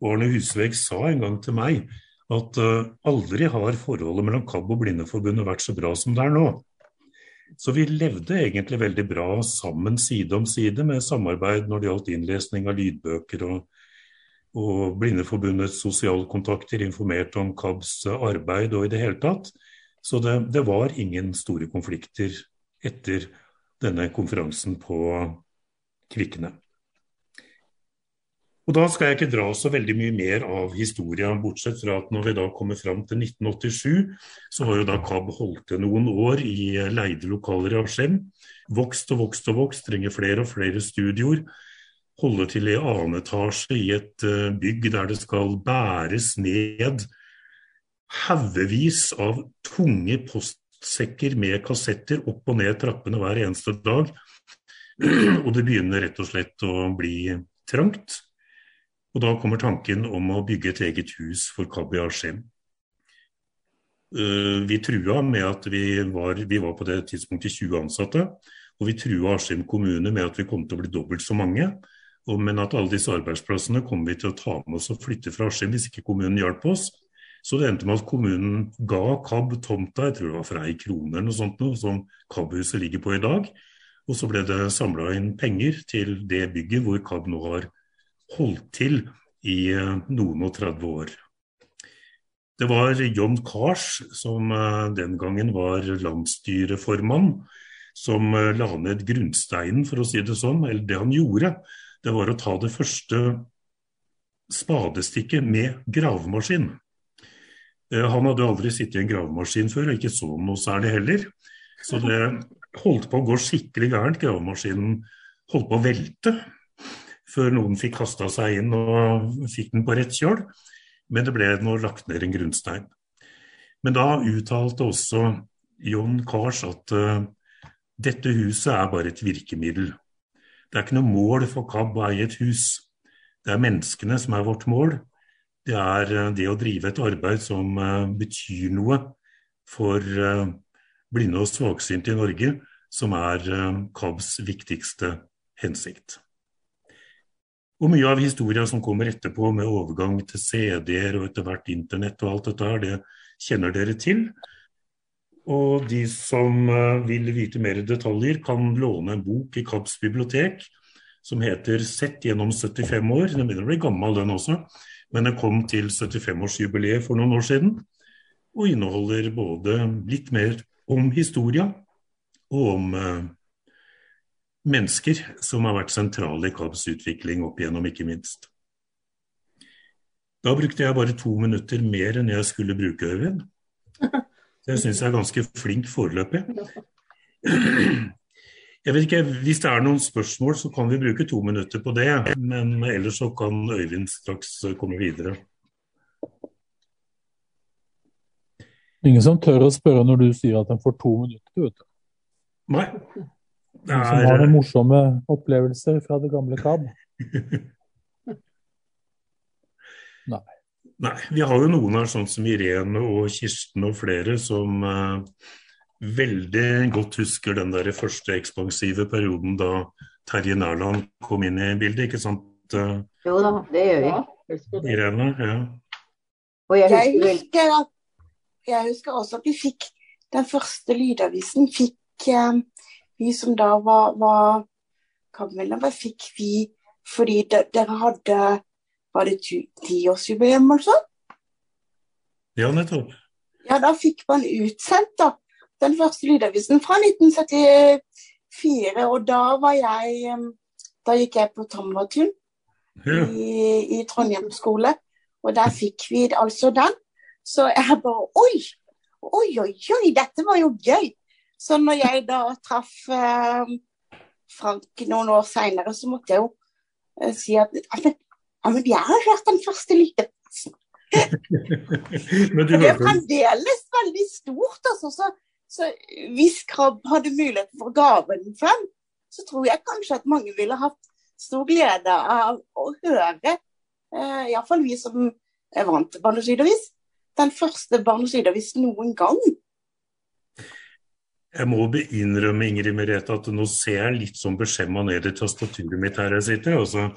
og Arne Husvegg sa en gang til meg at uh, aldri har forholdet mellom KAB og Blindeforbundet vært så bra som det er nå. Så vi levde egentlig veldig bra sammen side om side med samarbeid når det gjaldt innlesning av lydbøker og, og Blindeforbundets sosialkontakter informerte om KABs arbeid og i det hele tatt. Så det, det var ingen store konflikter etter denne konferansen på Kvikne. Og Da skal jeg ikke dra så veldig mye mer av historia, bortsett fra at når vi da kommer fram til 1987, så har jo da KAB holdt til noen år i leide lokaler i Askim. Vokst og vokst og vokst, trenger flere og flere studioer. Holde til i annen etasje i et eh, bygg der det skal bæres ned haugevis av tunge postsekker med kassetter opp og ned trappene hver eneste dag. <clears throat> Og det begynner rett og slett å bli trangt. Og da kommer tanken om å bygge et eget hus for Kabi Askim. Eh, vi trua med at vi var, vi var på det tidspunktet 20 ansatte, og vi trua Askim kommune med at vi kom til å bli dobbelt så mange. Men at alle disse arbeidsplassene kommer vi til å ta med oss og flytte fra Askim hvis ikke kommunen hjalp oss. Så det endte med at kommunen ga KAB tomta, jeg tror det var for ei krone eller noe sånt, noe, som KAB-huset ligger på i dag. Og så ble det samla inn penger til det bygget hvor KAB nå har holdt til i eh, noen og 30 år. Det var John Kars, som eh, den gangen var landsstyreformann, som eh, la ned grunnsteinen, for å si det sånn. Eller det han gjorde, det var å ta det første spadestikket med gravemaskin. Han hadde aldri sittet i en gravemaskin før, og ikke så noe særlig heller. Så det holdt på å gå skikkelig gærent. Gravemaskinen holdt på å velte før noen fikk kasta seg inn og fikk den på rett kjøl. Men det ble nå lagt ned en grunnstein. Men da uttalte også John Kars at uh, dette huset er bare et virkemiddel. Det er ikke noe mål for KAB å eie et hus. Det er menneskene som er vårt mål. Det er uh, det å drive et arbeid som uh, betyr noe for blinde og svaksynte i Norge, som er KABs viktigste hensikt. Og mye av historia som kommer etterpå, med overgang til CD-er og etter hvert internett og alt dette her, det kjenner dere til. Og de som eh, vil vite mer detaljer, kan låne en bok i KABs bibliotek som heter 'Sett gjennom 75 år'. Den begynner å bli gammel, den også, men den kom til 75-årsjubileet for noen år siden. Og inneholder både litt mer om historia og om eh, mennesker som har vært sentrale i KABs utvikling opp igjennom, ikke minst. Da brukte jeg bare to minutter mer enn jeg skulle bruke, Øyvind. <laughs> Det syns jeg er ganske flink foreløpig. <clears throat> Jeg vet ikke, Hvis det er noen spørsmål, så kan vi bruke to minutter på det. Men ellers så kan Øyvind straks komme videre.
Ingen som tør å spørre når du sier at en får to minutter, vet du.
Nei.
Det er... Som har noen morsomme opplevelser fra det gamle KAB? <laughs>
Nei. Nei. Vi har jo noen her, sånn som Irene og Kirsten og flere, som uh, veldig godt husker den der første ekspansive perioden da Terje Nærland kom inn i bildet, ikke sant?
Jo da, det gjør vi.
Irene, ja.
Og jeg husker, jeg husker, at, jeg husker også at vi fikk den første lydavisen fikk eh, vi som da var, var Kampmedlemmer, fikk vi fordi de, dere hadde Var det tiårsjubileum sånn?
Ja, nettopp.
Ja, da fikk man utsendt da, den første lydavisen fra 1974. Og da var jeg Da gikk jeg på Tomvatun ja. i, i Trondheim skole. Og der fikk vi altså den. Så jeg bare Oi! Oi, oi, oi, dette var jo gøy! Så når jeg da traff eh, Frank noen år seinere, så måtte jeg jo eh, si at ja, men jeg har hørt den første lydavisen. <laughs> det er fremdeles veldig stort. Altså, så, så hvis Krabb hadde mulighet for å gave den frem, så tror jeg kanskje at mange ville hatt stor glede av å høre, eh, iallfall vi som er vant til barneskidavis, den første barneskidavis noen gang.
Jeg må innrømme Ingrid Merete, at nå ser jeg litt sånn beskjemma ned i tastaturet mitt her jeg sitter. Altså.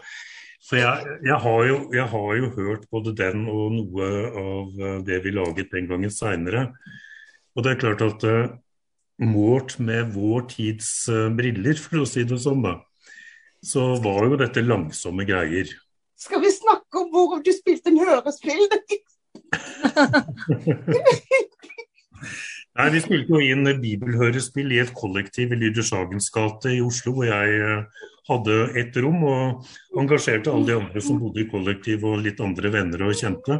For jeg, jeg, har jo, jeg, har jo, hørt både den og noe av det vi laget den gangen seinere. Og det er klart at uh, målt med vår tids uh, briller, for å si det sånn, da, så var jo dette langsomme greier.
Skal vi snakke om hvor du spilte en hørespill? <laughs>
Nei, Vi spilte jo inn bibelhørespill i et kollektiv i Lydersagens gate i Oslo, hvor jeg eh, hadde ett rom og engasjerte alle de andre som bodde i kollektiv og litt andre venner og kjente.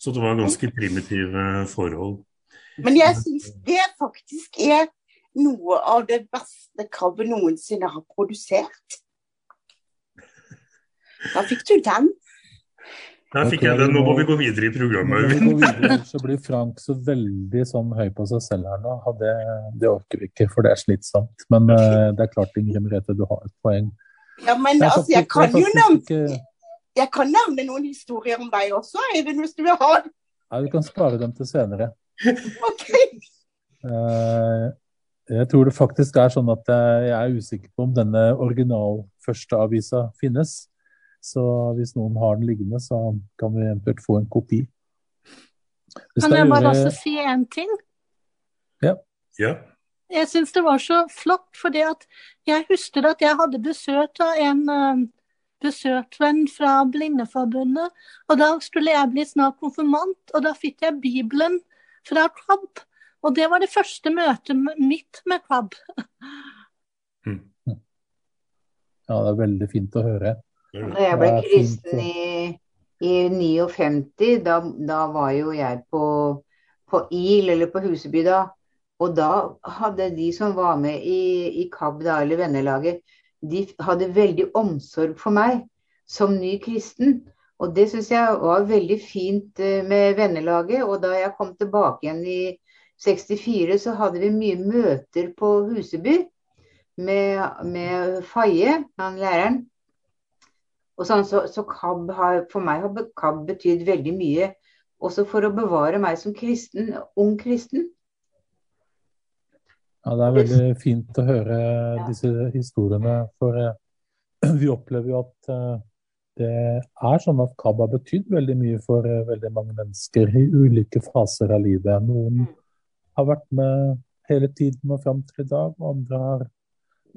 Så det var ganske primitive forhold.
Men jeg syns det faktisk er noe av det beste krabbe noensinne har produsert. Da fikk du den.
Der fikk jeg den. Nå må vi gå videre i programmet.
Videre, så blir Frank så veldig sånn høy på seg selv her nå. Det, det orker vi ikke, for det er slitsomt. Men uh, det er klart, Ingrid Merete, du har et poeng.
Ja, men jeg, altså, jeg kan jo nevne jeg kan nevne noen historier om deg også, Eivind, hvis du vil ha det.
Ja, vi kan spare dem til senere.
Ok.
Uh, jeg tror det faktisk er sånn at jeg er usikker på om denne original førsteavisa finnes. Så hvis noen har den liggende, så kan vi eventuelt få en kopi.
Kan jeg bare gjøre... også si en ting?
Ja.
ja.
Jeg syns det var så flott, fordi at jeg husker at jeg hadde besøk av en uh, besøksvenn fra Blindeforbundet. Og da skulle jeg bli snart konfirmant, og da fikk jeg Bibelen fra KAB. Og det var det første møtet mitt med KAB. <laughs>
Mm. Ja, det er veldig fint å høre.
Når jeg ble kristen i, i 59, da, da, var jo jeg på, på IL, eller på Huseby da. Og da hadde de som var med i, i KAB, da, eller vennelaget, de hadde veldig omsorg for meg som ny kristen. Og det syns jeg var veldig fint eh, med vennelaget. Og da jeg kom tilbake igjen i 64, så hadde vi mye møter på Huseby med, med Faye, han læreren. Og sånn, så, så KAB har, for meg har KAB betydd veldig mye. Også for å bevare meg som kristen, ung kristen.
Ja, Det er veldig fint å høre disse historiene. For eh, <clears throat> vi opplever jo at eh, det er sånn at KAB har betydd veldig mye for eh, veldig mange mennesker i ulike faser av livet. Noen mm. har vært med hele tiden og fram til i dag, og andre har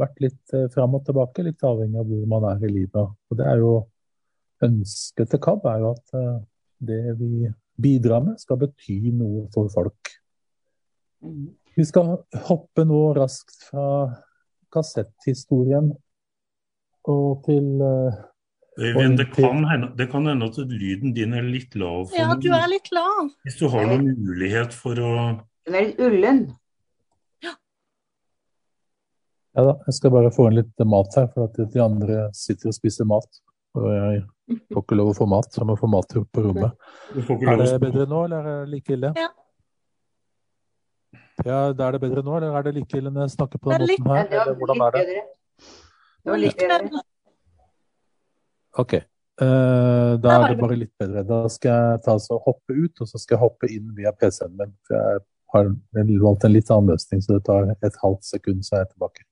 vært litt eh, fram og tilbake, litt avhengig av hvor man er i livet. Og det er jo Ønsket til KAB er jo at eh, det vi bidrar med, skal bety noe for folk. Mm. Vi skal hoppe nå raskt fra kassetthistorien og til
Øyvind, det kan, hende, det kan hende at lyden din er litt lav.
ja, du er litt lav.
Hvis du har noen mulighet for å
Den er litt ullen.
Ja da, jeg skal bare få inn litt mat her, for at de andre sitter og spiser mat. Og jeg får ikke lov å få mat, så jeg må få mat på rommet. Er det bedre nå, eller er det like ille?
Ja.
Ja, Er det bedre nå, eller er det like ille når jeg snakker på den måten her? Eller hvordan er det?
Det var litt bedre.
OK. Uh, da er det bare litt bedre. Da skal jeg ta så hoppe ut, og så skal jeg hoppe inn via PC-en min. For jeg har valgt en litt annen løsning, så det tar et halvt sekund, så er jeg tilbake.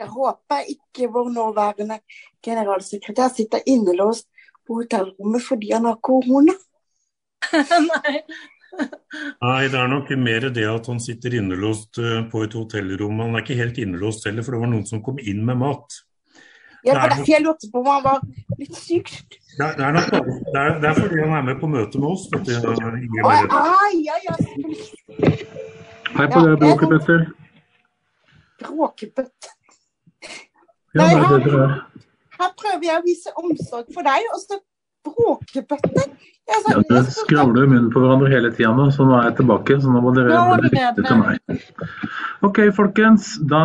Jeg
håper ikke vår nåværende generalsekretær sitter innelåst på hotellrommet fordi han har korona. <laughs>
Nei. Nei, det er nok mer det at han sitter innelåst eh, på et hotellrom. Han er ikke helt innelåst heller, for det var noen som kom inn med mat.
Ja, det var derfor jeg lurte på om han var litt syk.
Det er, det, er nok, det, er, det er, fordi han er med på møte med oss. Dette,
oh, ah, ja, ja,
Hei på deg, Bråkebøtter.
Bråkebøtter.
Ja, Nei, her,
her prøver jeg å vise omsorg for deg, og så bråkebøtter.
Ja, dere skravler munnen på hverandre hele tida nå, så nå er jeg tilbake. Så nå må dere lytte til meg. Ok, folkens. Da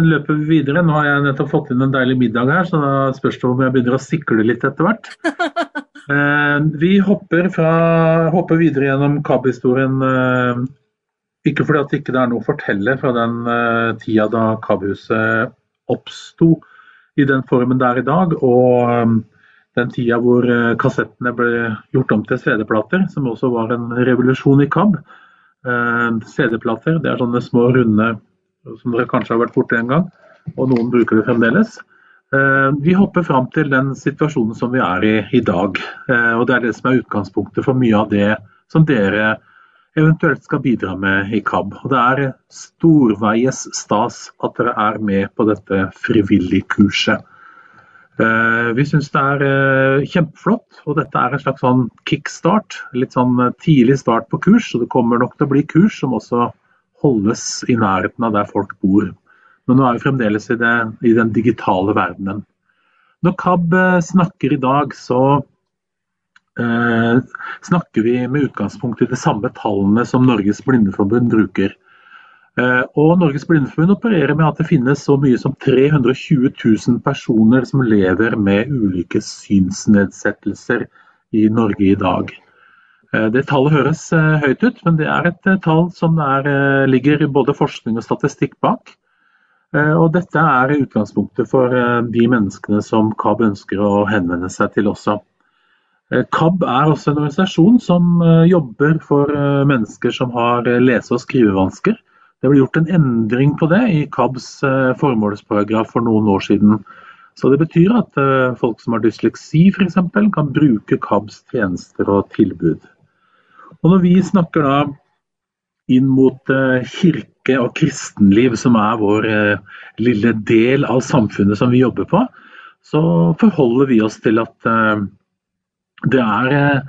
løper vi videre. Nå har jeg nettopp fått inn en deilig middag her, så da spørs det om jeg begynner å sikle litt etter hvert. <laughs> Eh, vi hopper, fra, hopper videre gjennom KAB-historien. Eh, ikke fordi at det ikke er noe å fortelle fra den eh, tida da KAB-huset oppsto i den formen det er i dag. og den tida hvor eh, kassettene ble gjort om til CD-plater, som også var en revolusjon i KAB. Eh, CD-plater det er sånne små, runde som dere kanskje har vært borti en gang, og noen bruker det fremdeles. Eh, vi hopper fram til den situasjonen som vi er i i dag. og Det er det som er utgangspunktet for mye av det som dere eventuelt skal bidra med i KAB. Og Det er storveies stas at dere er med på dette frivilligkurset. Eh, vi syns det er eh, kjempeflott, og dette er en slags sånn kickstart. Litt sånn eh, tidlig start på kurs, og det kommer nok til å bli kurs som også holdes i nærheten av der folk bor. Men nå er vi fremdeles i, det, i den digitale verdenen. Når KAB snakker i dag, så snakker vi med utgangspunkt i de samme tallene som Norges Blindeforbund bruker. Eh, og Norges Blindeforbund opererer med at det finnes så mye som 320 000 personer som lever med ulike synsnedsettelser i Norge i dag. Eh, det tallet høres eh, høyt ut, men det er et tall som er, ligger både forskning og statistikk bak. Og dette er utgangspunktet for de menneskene som KAB ønsker å henvende seg til også. KAB er også en organisasjon som jobber for mennesker som har lese- og skrivevansker. Det ble gjort en endring på det i KABs eh, formålsparagraf for noen år siden. Så Det betyr at eh, folk som har dysleksi f.eks. kan bruke KABs tjenester og tilbud. Og Når vi snakker da inn mot eh, kirke og kristenliv, som er vår lille del av samfunnet som vi jobber på, så forholder vi oss til at det er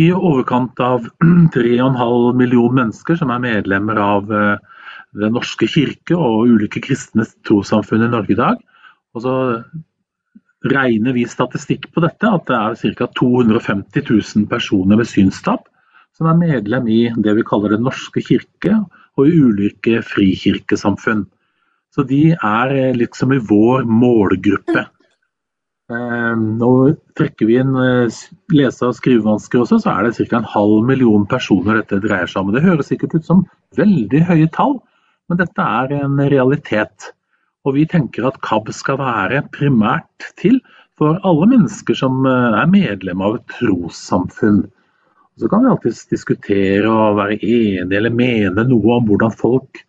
i overkant av <clears throat> 3,5 millioner mennesker som er medlemmer av den norske kirke og ulike kristne trossamfunn i Norge i dag. Og så regner vi statistikk på dette, at det er ca. 250 000 personer med synstap som er medlem i det vi kaller Den norske kirke og i ulike frikirkesamfunn. Så de er liksom i vår målgruppe. Eh, nå trekker vi inn eh, lese- og skrivevansker også, så er det ca. en halv million personer dette dreier seg om. Det høres sikkert ut som veldig høye tall, men dette er en realitet. Og vi tenker at KAB skal være primært til for alle mennesker som eh, er medlem av et trossamfunn. Så kan vi alltids diskutere og være enige eller mene noe om hvordan folk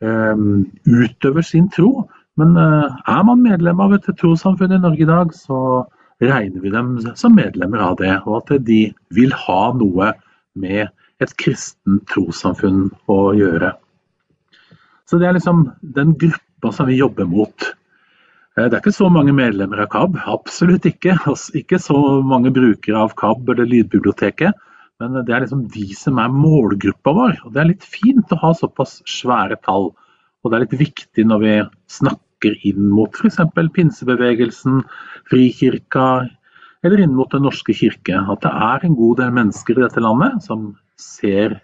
um, utøver sin tro. Men uh, er man medlem av et trossamfunn i Norge i dag, så regner vi dem som medlemmer av det. Og at de vil ha noe med et kristent trossamfunn å gjøre. Så det er liksom den gruppa som vi jobber mot. Eh, det er ikke så mange medlemmer av KAB, absolutt ikke. Altså, ikke så mange brukere av KAB eller Lydbiblioteket. Men det er liksom de som er målgruppa vår. Og det er litt fint å ha såpass svære tall. Og det er litt viktig når vi snakker inn mot f.eks. pinsebevegelsen, Frikirka eller inn mot Den norske kirke. At det er en god del mennesker i dette landet som ser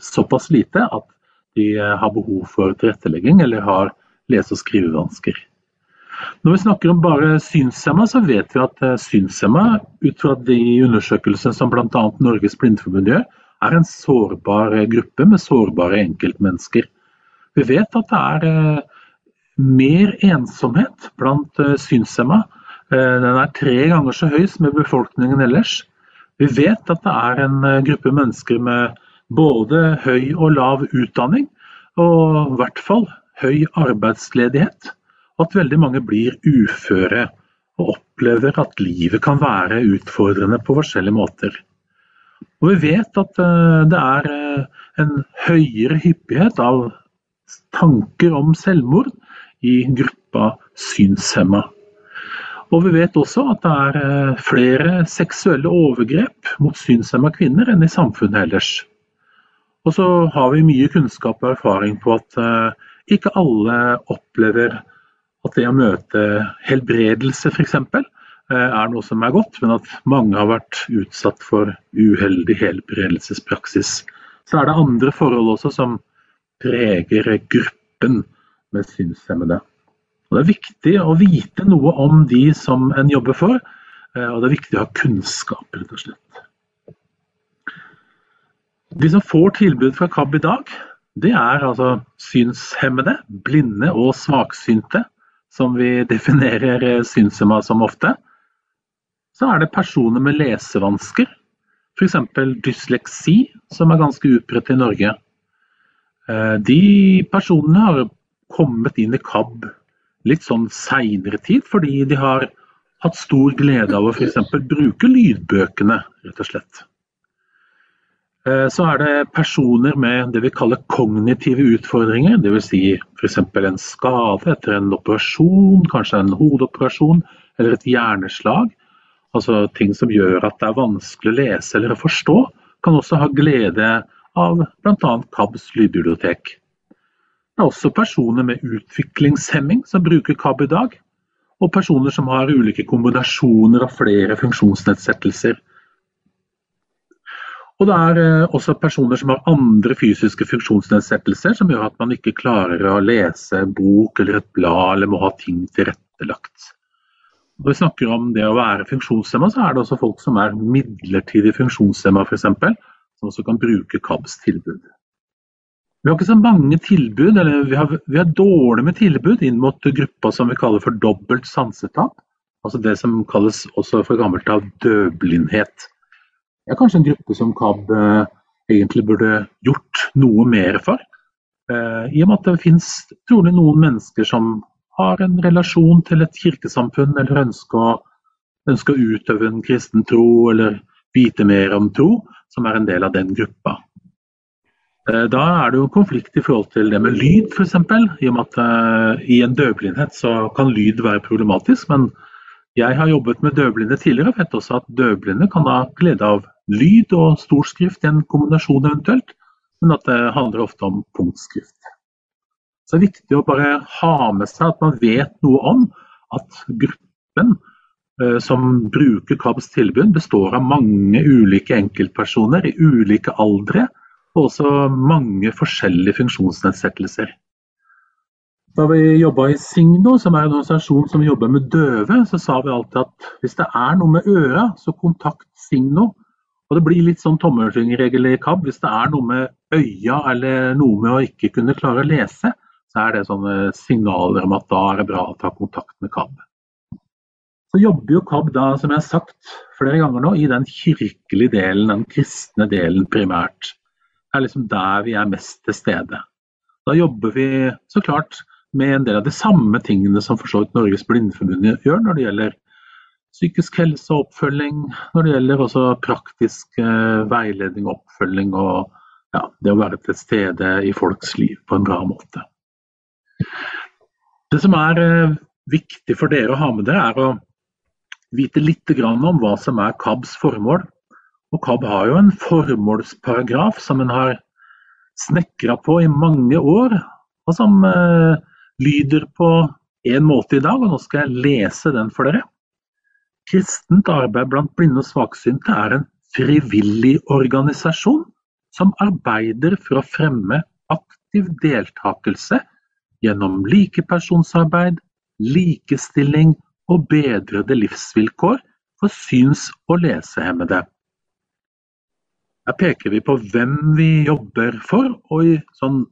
såpass lite at de eh, har behov for tilrettelegging eller har lese- og skrivevansker. Når vi snakker om bare synshemma, så vet vi at eh, synshemma, ut fra de undersøkelsene som bl.a. Norges Blindeforbund gjør, er en sårbar eh, gruppe med sårbare enkeltmennesker. Vi vet at det er mer ensomhet blant synshemma. Den er tre ganger så høy som i befolkningen ellers. Vi vet at det er en gruppe mennesker med både høy og lav utdanning, og i hvert fall høy arbeidsledighet. Og at veldig mange blir uføre og opplever at livet kan være utfordrende på forskjellige måter. Og vi vet at eh, det er eh, en høyere hyppighet av tanker om selvmord i gruppa synshemma. Og vi vet også at det er eh, flere seksuelle overgrep mot synshemma kvinner enn i samfunnet ellers. Og så har vi mye kunnskap og erfaring på at ikke alle opplever at det å møte helbredelse f.eks. Eh, er noe som er godt, men at mange har vært utsatt for uheldig helbredelsespraksis. Så er det andre forhold også som preger gruppen med synshemmede. Og det er viktig å vite noe om de som en jobber for, eh, og det er viktig å ha kunnskap, rett og slett. De som får tilbud fra KAB i dag, det er altså synshemmede, blinde og svaksynte som vi <laughs> definerer synshemma som ofte, så er det personer med lesevansker. F.eks. dysleksi, som er ganske utbredt i Norge. Eh, de personene har kommet inn i KAB litt sånn seinere tid, fordi de har hatt stor glede av å f.eks. bruke lydbøkene, rett og slett. Eh, så er det personer med det vi kaller kognitive utfordringer, dvs. Si f.eks. en skade etter en operasjon, kanskje en hodeoperasjon eller et hjerneslag. Altså ting som gjør at det er vanskelig å lese eller å forstå. Kan også ha glede av bl.a. KABs lydbibliotek. Er også personer med utviklingshemming som bruker KAB i dag. Og personer som har ulike kombinasjoner av flere funksjonsnedsettelser og det er eh, også personer som har andre fysiske funksjonsnedsettelser som gjør at man ikke klarer å lese bok eller et blad eller må ha ting tilrettelagt. Når vi snakker om det å være funksjonshemma, så er det også folk som er midlertidig funksjonshemma f.eks., som også kan bruke KABs tilbud. Vi har ikke så mange tilbud, eller vi har, vi har dårlig med tilbud inn mot gruppa som vi kaller for dobbelt sansetap. Altså det som kalles også for gammelt av døvblindhet er kanskje en gruppe som KAB eh, egentlig burde gjort noe mer for. Eh, I og med at det finnes trolig noen mennesker som har en relasjon til et kirkesamfunn, eller ønsker å, ønsker å utøve en kristen tro, eller vite mer om tro, som er en del av den gruppa. Eh, da er det jo konflikt i forhold til det med lyd, f.eks. I og med at uh, i en døvblindhet så kan lyd være problematisk. Men jeg har jobbet med døvblinde tidligere og vet også at døvblinde kan ha glede av lyd og storskrift i en kombinasjon eventuelt, men at det handler ofte om punktskrift. Så det er viktig å bare ha med seg at man vet noe om at gruppen eh, som bruker KABs tilbud, består av mange ulike enkeltpersoner i ulike aldre, og også mange forskjellige funksjonsnedsettelser. Da vi jobba i Signo, som er en organisasjon som jobber med døve, så sa vi alltid at hvis det er noe med øra, så kontakt Signo. Og Det blir litt sånn tommelfingerregel i KAB. Hvis det er noe med øya eller noe med å ikke kunne klare å lese, så er det sånne signaler om at da er det bra å ta kontakt med KAB. Så jobber jo KAB da, som jeg har sagt flere ganger nå, i den kirkelige delen, den kristne delen primært. Er liksom der vi er mest til stede. Da jobber vi så klart med en del av de samme tingene som for så vidt Norges Blindeforbund gjør når det gjelder psykisk helse og oppfølging, når det gjelder også praktisk eh, veiledning og oppfølging og det å være til stede i folks liv på en bra måte. Det som er eh, viktig for dere å ha med dere, er å vite litt om hva som er KABs formål. Og KAB har jo en formålsparagraf som en har snekra på i mange år, og som eh, lyder på en måte i dag, og nå skal jeg lese den for dere. Kristent arbeid blant blinde og svaksynte er en frivillig organisasjon som arbeider for å fremme aktiv deltakelse gjennom likepersonsarbeid, likestilling og bedrede livsvilkår for syns- og lesehemmede. Her peker vi på hvem vi jobber for, og i sånn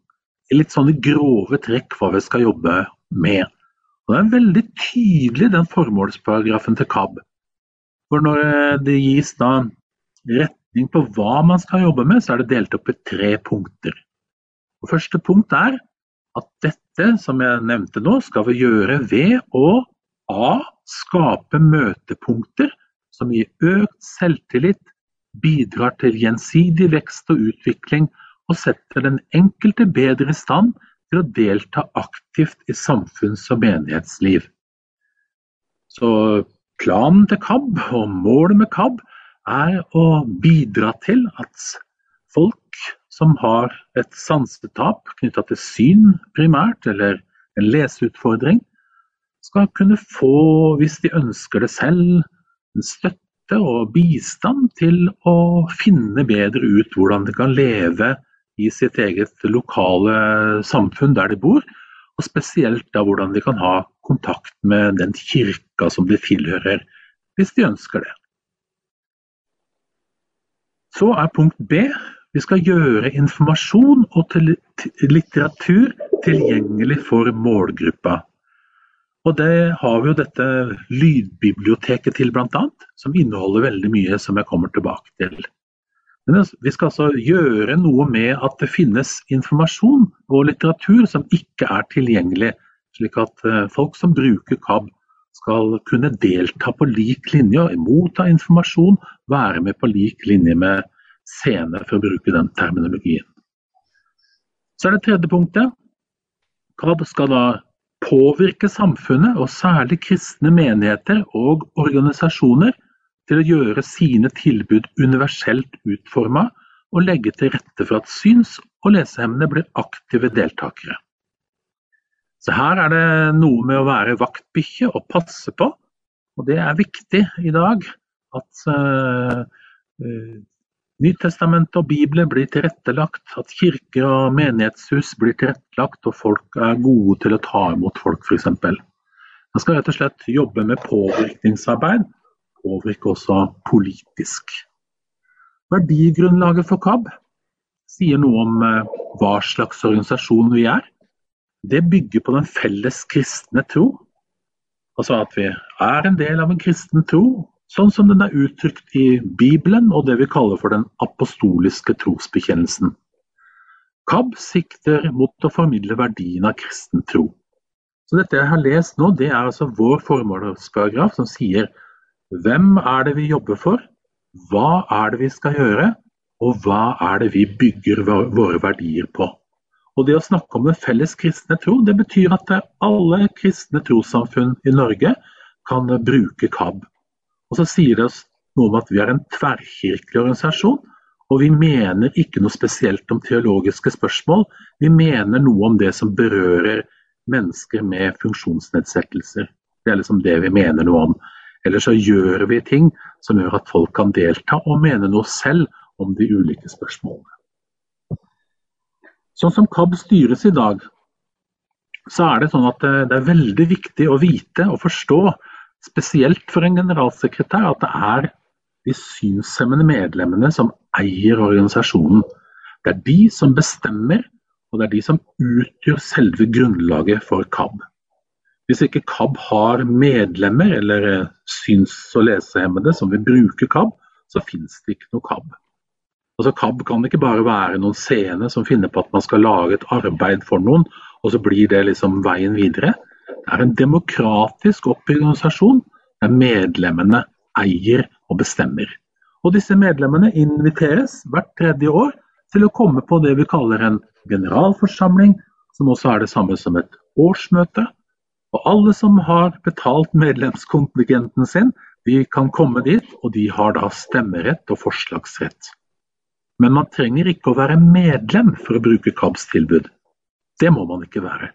litt sånne grove trekk hva vi skal jobbe med. Og Det er veldig tydelig den formålsparagrafen til KAB. For når eh, det gis da retning på hva man skal jobbe med, så er det delt opp i tre punkter. Og første punkt er at dette som jeg nevnte nå, skal vi gjøre ved å A. Skape møtepunkter som gir økt selvtillit, bidrar til gjensidig vekst og utvikling og setter den enkelte bedre i stand til å delta aktivt i samfunns- og menighetsliv. Så planen til KAB og målet med KAB er å bidra til at folk som har et sansetap knytta til syn primært, eller en leseutfordring, skal kunne få, hvis de ønsker det selv, en støtte og bistand til å finne bedre ut hvordan de kan leve i sitt eget lokale samfunn der de bor. Og spesielt da hvordan de kan ha kontakt med den kirka som de tilhører, hvis de ønsker det. Så er punkt B vi skal gjøre informasjon og litteratur tilgjengelig for målgruppa. Og det har vi jo dette lydbiblioteket til bl.a., som inneholder veldig mye som jeg kommer tilbake til. Men vi skal altså gjøre noe med at det finnes informasjon og litteratur som ikke er tilgjengelig, slik at eh, folk som bruker KAB skal kunne delta på lik linje, motta informasjon, være med på lik linje med scene, for å bruke den terminologien. Så er det tredje punktet. KAB skal da påvirke samfunnet, og særlig kristne menigheter og organisasjoner, til å gjøre sine tilbud universelt utforma og legge til rette for at syns- og lesehemmede blir aktive deltakere. Så her er det noe med å være vaktbikkje og passe på, og det er viktig i dag at uh, Nytestamentet og Bibelen blir tilrettelagt, at kirker og menighetshus blir tilrettelagt og folk er gode til å ta imot folk f.eks. Man skal rett og slett jobbe med påvirkningsarbeid, påvirke også politisk. Verdigrunnlaget for KAB sier noe om eh, hva slags organisasjon vi er. Det bygger på den felles kristne tro. Altså at vi er en del av en kristen tro, sånn som den er uttrykt i Bibelen og det vi kaller for den apostoliske trosbekjennelsen. KAB sikter mot å formidle verdien av kristen tro. Så Dette jeg har lest nå, det er altså vår formålsparagraf som sier hvem er det vi jobber for, hva er det vi skal gjøre, og hva er det vi bygger våre verdier på. Og Det å snakke om den felles kristne tro, det betyr at alle kristne trossamfunn i Norge kan bruke KAB. Og så sier det oss noe om at vi er en tverrkirkelig organisasjon, og vi mener ikke noe spesielt om teologiske spørsmål. Vi mener noe om det som berører mennesker med funksjonsnedsettelser. Det er liksom det vi mener noe om. Eller så gjør vi ting som gjør at folk kan delta og mene noe selv om de ulike spørsmålene. Sånn som KAB styres i dag, så er det sånn at det er veldig viktig å vite og forstå spesielt for en generalsekretær at det er de synshemmede medlemmene som eier organisasjonen. Det er de som bestemmer, og det er de som utgjør selve grunnlaget for KAB. Hvis ikke KAB har medlemmer eller syns- og lesehemmede som vil bruke KAB, så finnes det ikke noe KAB. Altså KAB kan ikke bare være noen seende som finner på at man skal lage et arbeid for noen, og så blir det liksom veien videre. Det er en demokratisk organisasjon der medlemmene eier og bestemmer. Og disse medlemmene inviteres hvert tredje år til å komme på det vi kaller en generalforsamling, som også er det samme som et årsmøte. Og alle som har betalt medlemskontingenten sin, de kan komme dit, og de har da stemmerett og forslagsrett. Men man trenger ikke å være medlem for å bruke KABs tilbud. Det må man ikke være.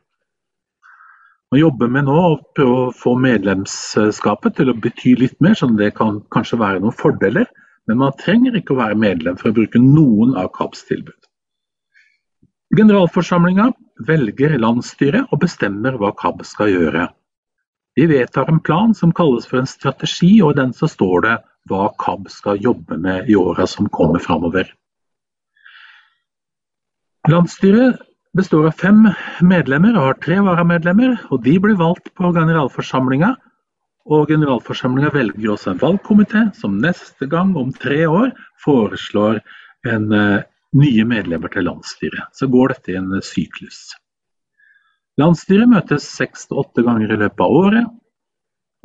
Man jobber med nå å prøve å få medlemskapet til å bety litt mer, så det kan kanskje være noen fordeler. Men man trenger ikke å være medlem for å bruke noen av KABs tilbud. Generalforsamlinga velger landsstyret og bestemmer hva KAB skal gjøre. Vi vedtar en plan som kalles for en strategi, og i den så står det hva KAB skal jobbe med i åra som kommer framover. Landsstyret består av fem medlemmer og har tre varamedlemmer. og De blir valgt på generalforsamlinga. Og generalforsamlinga velger også en valgkomité som neste gang, om tre år, foreslår en, uh, nye medlemmer til landsstyret. Så går dette i en uh, syklus. Landsstyret møtes seks til åtte ganger i løpet av året.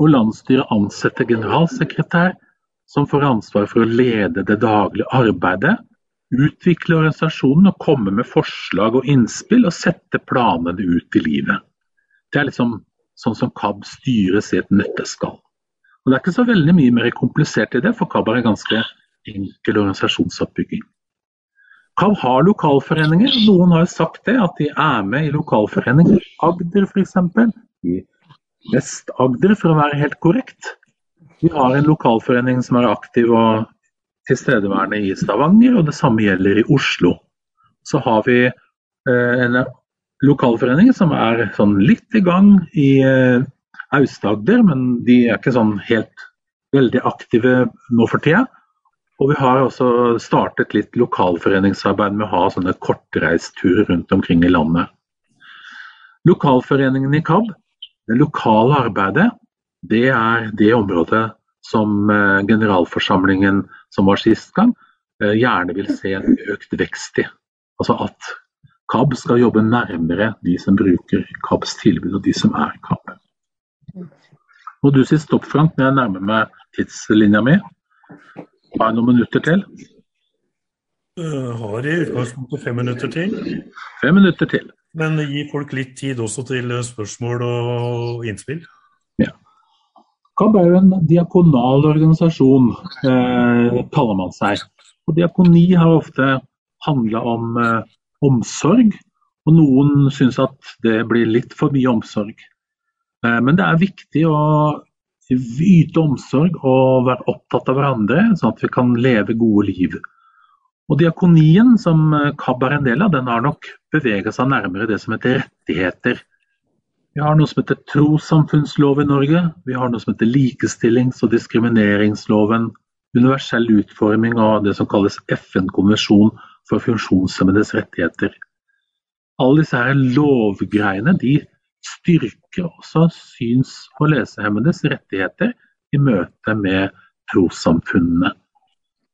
Og landsstyret ansetter generalsekretær, som får ansvar for å lede det daglige arbeidet, utvikle organisasjonen og komme med forslag og innspill og sette planene ut i livet. Det er liksom sånn som KAB styres i et nøtteskall. Og Det er ikke så veldig mye mer komplisert i det, for KAB er en ganske enkel organisasjonsoppbygging. KAB har lokalforeninger. Noen har sagt det, at de er med i lokalforeninger. Agder f.eks. I Vest-Agder, for å være helt korrekt. Vi har en lokalforening som er aktiv og tilstedeværende i Stavanger, og det samme gjelder i Oslo. Så har vi eh, en lokalforening som er sånn litt i gang i eh, Aust-Agder, men de er ikke sånn helt veldig aktive nå for tida. Og vi har også startet litt lokalforeningsarbeid med å ha sånne kortreisturer rundt omkring i landet. Lokalforeningen i KAB, det lokale arbeidet, det er det området som eh, generalforsamlingen som var sist gang, eh, gjerne vil se en økt vekst i. Altså at KAB skal jobbe nærmere de som bruker KABs tilbud, og de som er KAB. Må du si stopp, Frank, når jeg nærmer meg tidslinja mi. Har jeg noen minutter til?
Uh, har i utgangspunktet fem minutter til.
Fem minutter til.
Men gi folk litt tid også til spørsmål og innspill.
KAB er jo en diakonal organisasjon, eh, kaller man seg. Og diakoni har ofte handla om eh, omsorg, og noen syns at det blir litt for mye omsorg. Eh, men det er viktig å yte omsorg og være opptatt av hverandre, sånn at vi kan leve gode liv. Og Diakonien, som eh, KAB er en del av, den har nok bevega seg nærmere det som heter rettigheter vi har noe som heter trossamfunnslov i Norge. Vi har noe som heter likestillings- og diskrimineringsloven. Universell utforming av det som kalles FN-konvensjon for funksjonshemmedes rettigheter. Alle disse her lovgreiene de styrker også syns- og lesehemmedes rettigheter i møte med trossamfunnene.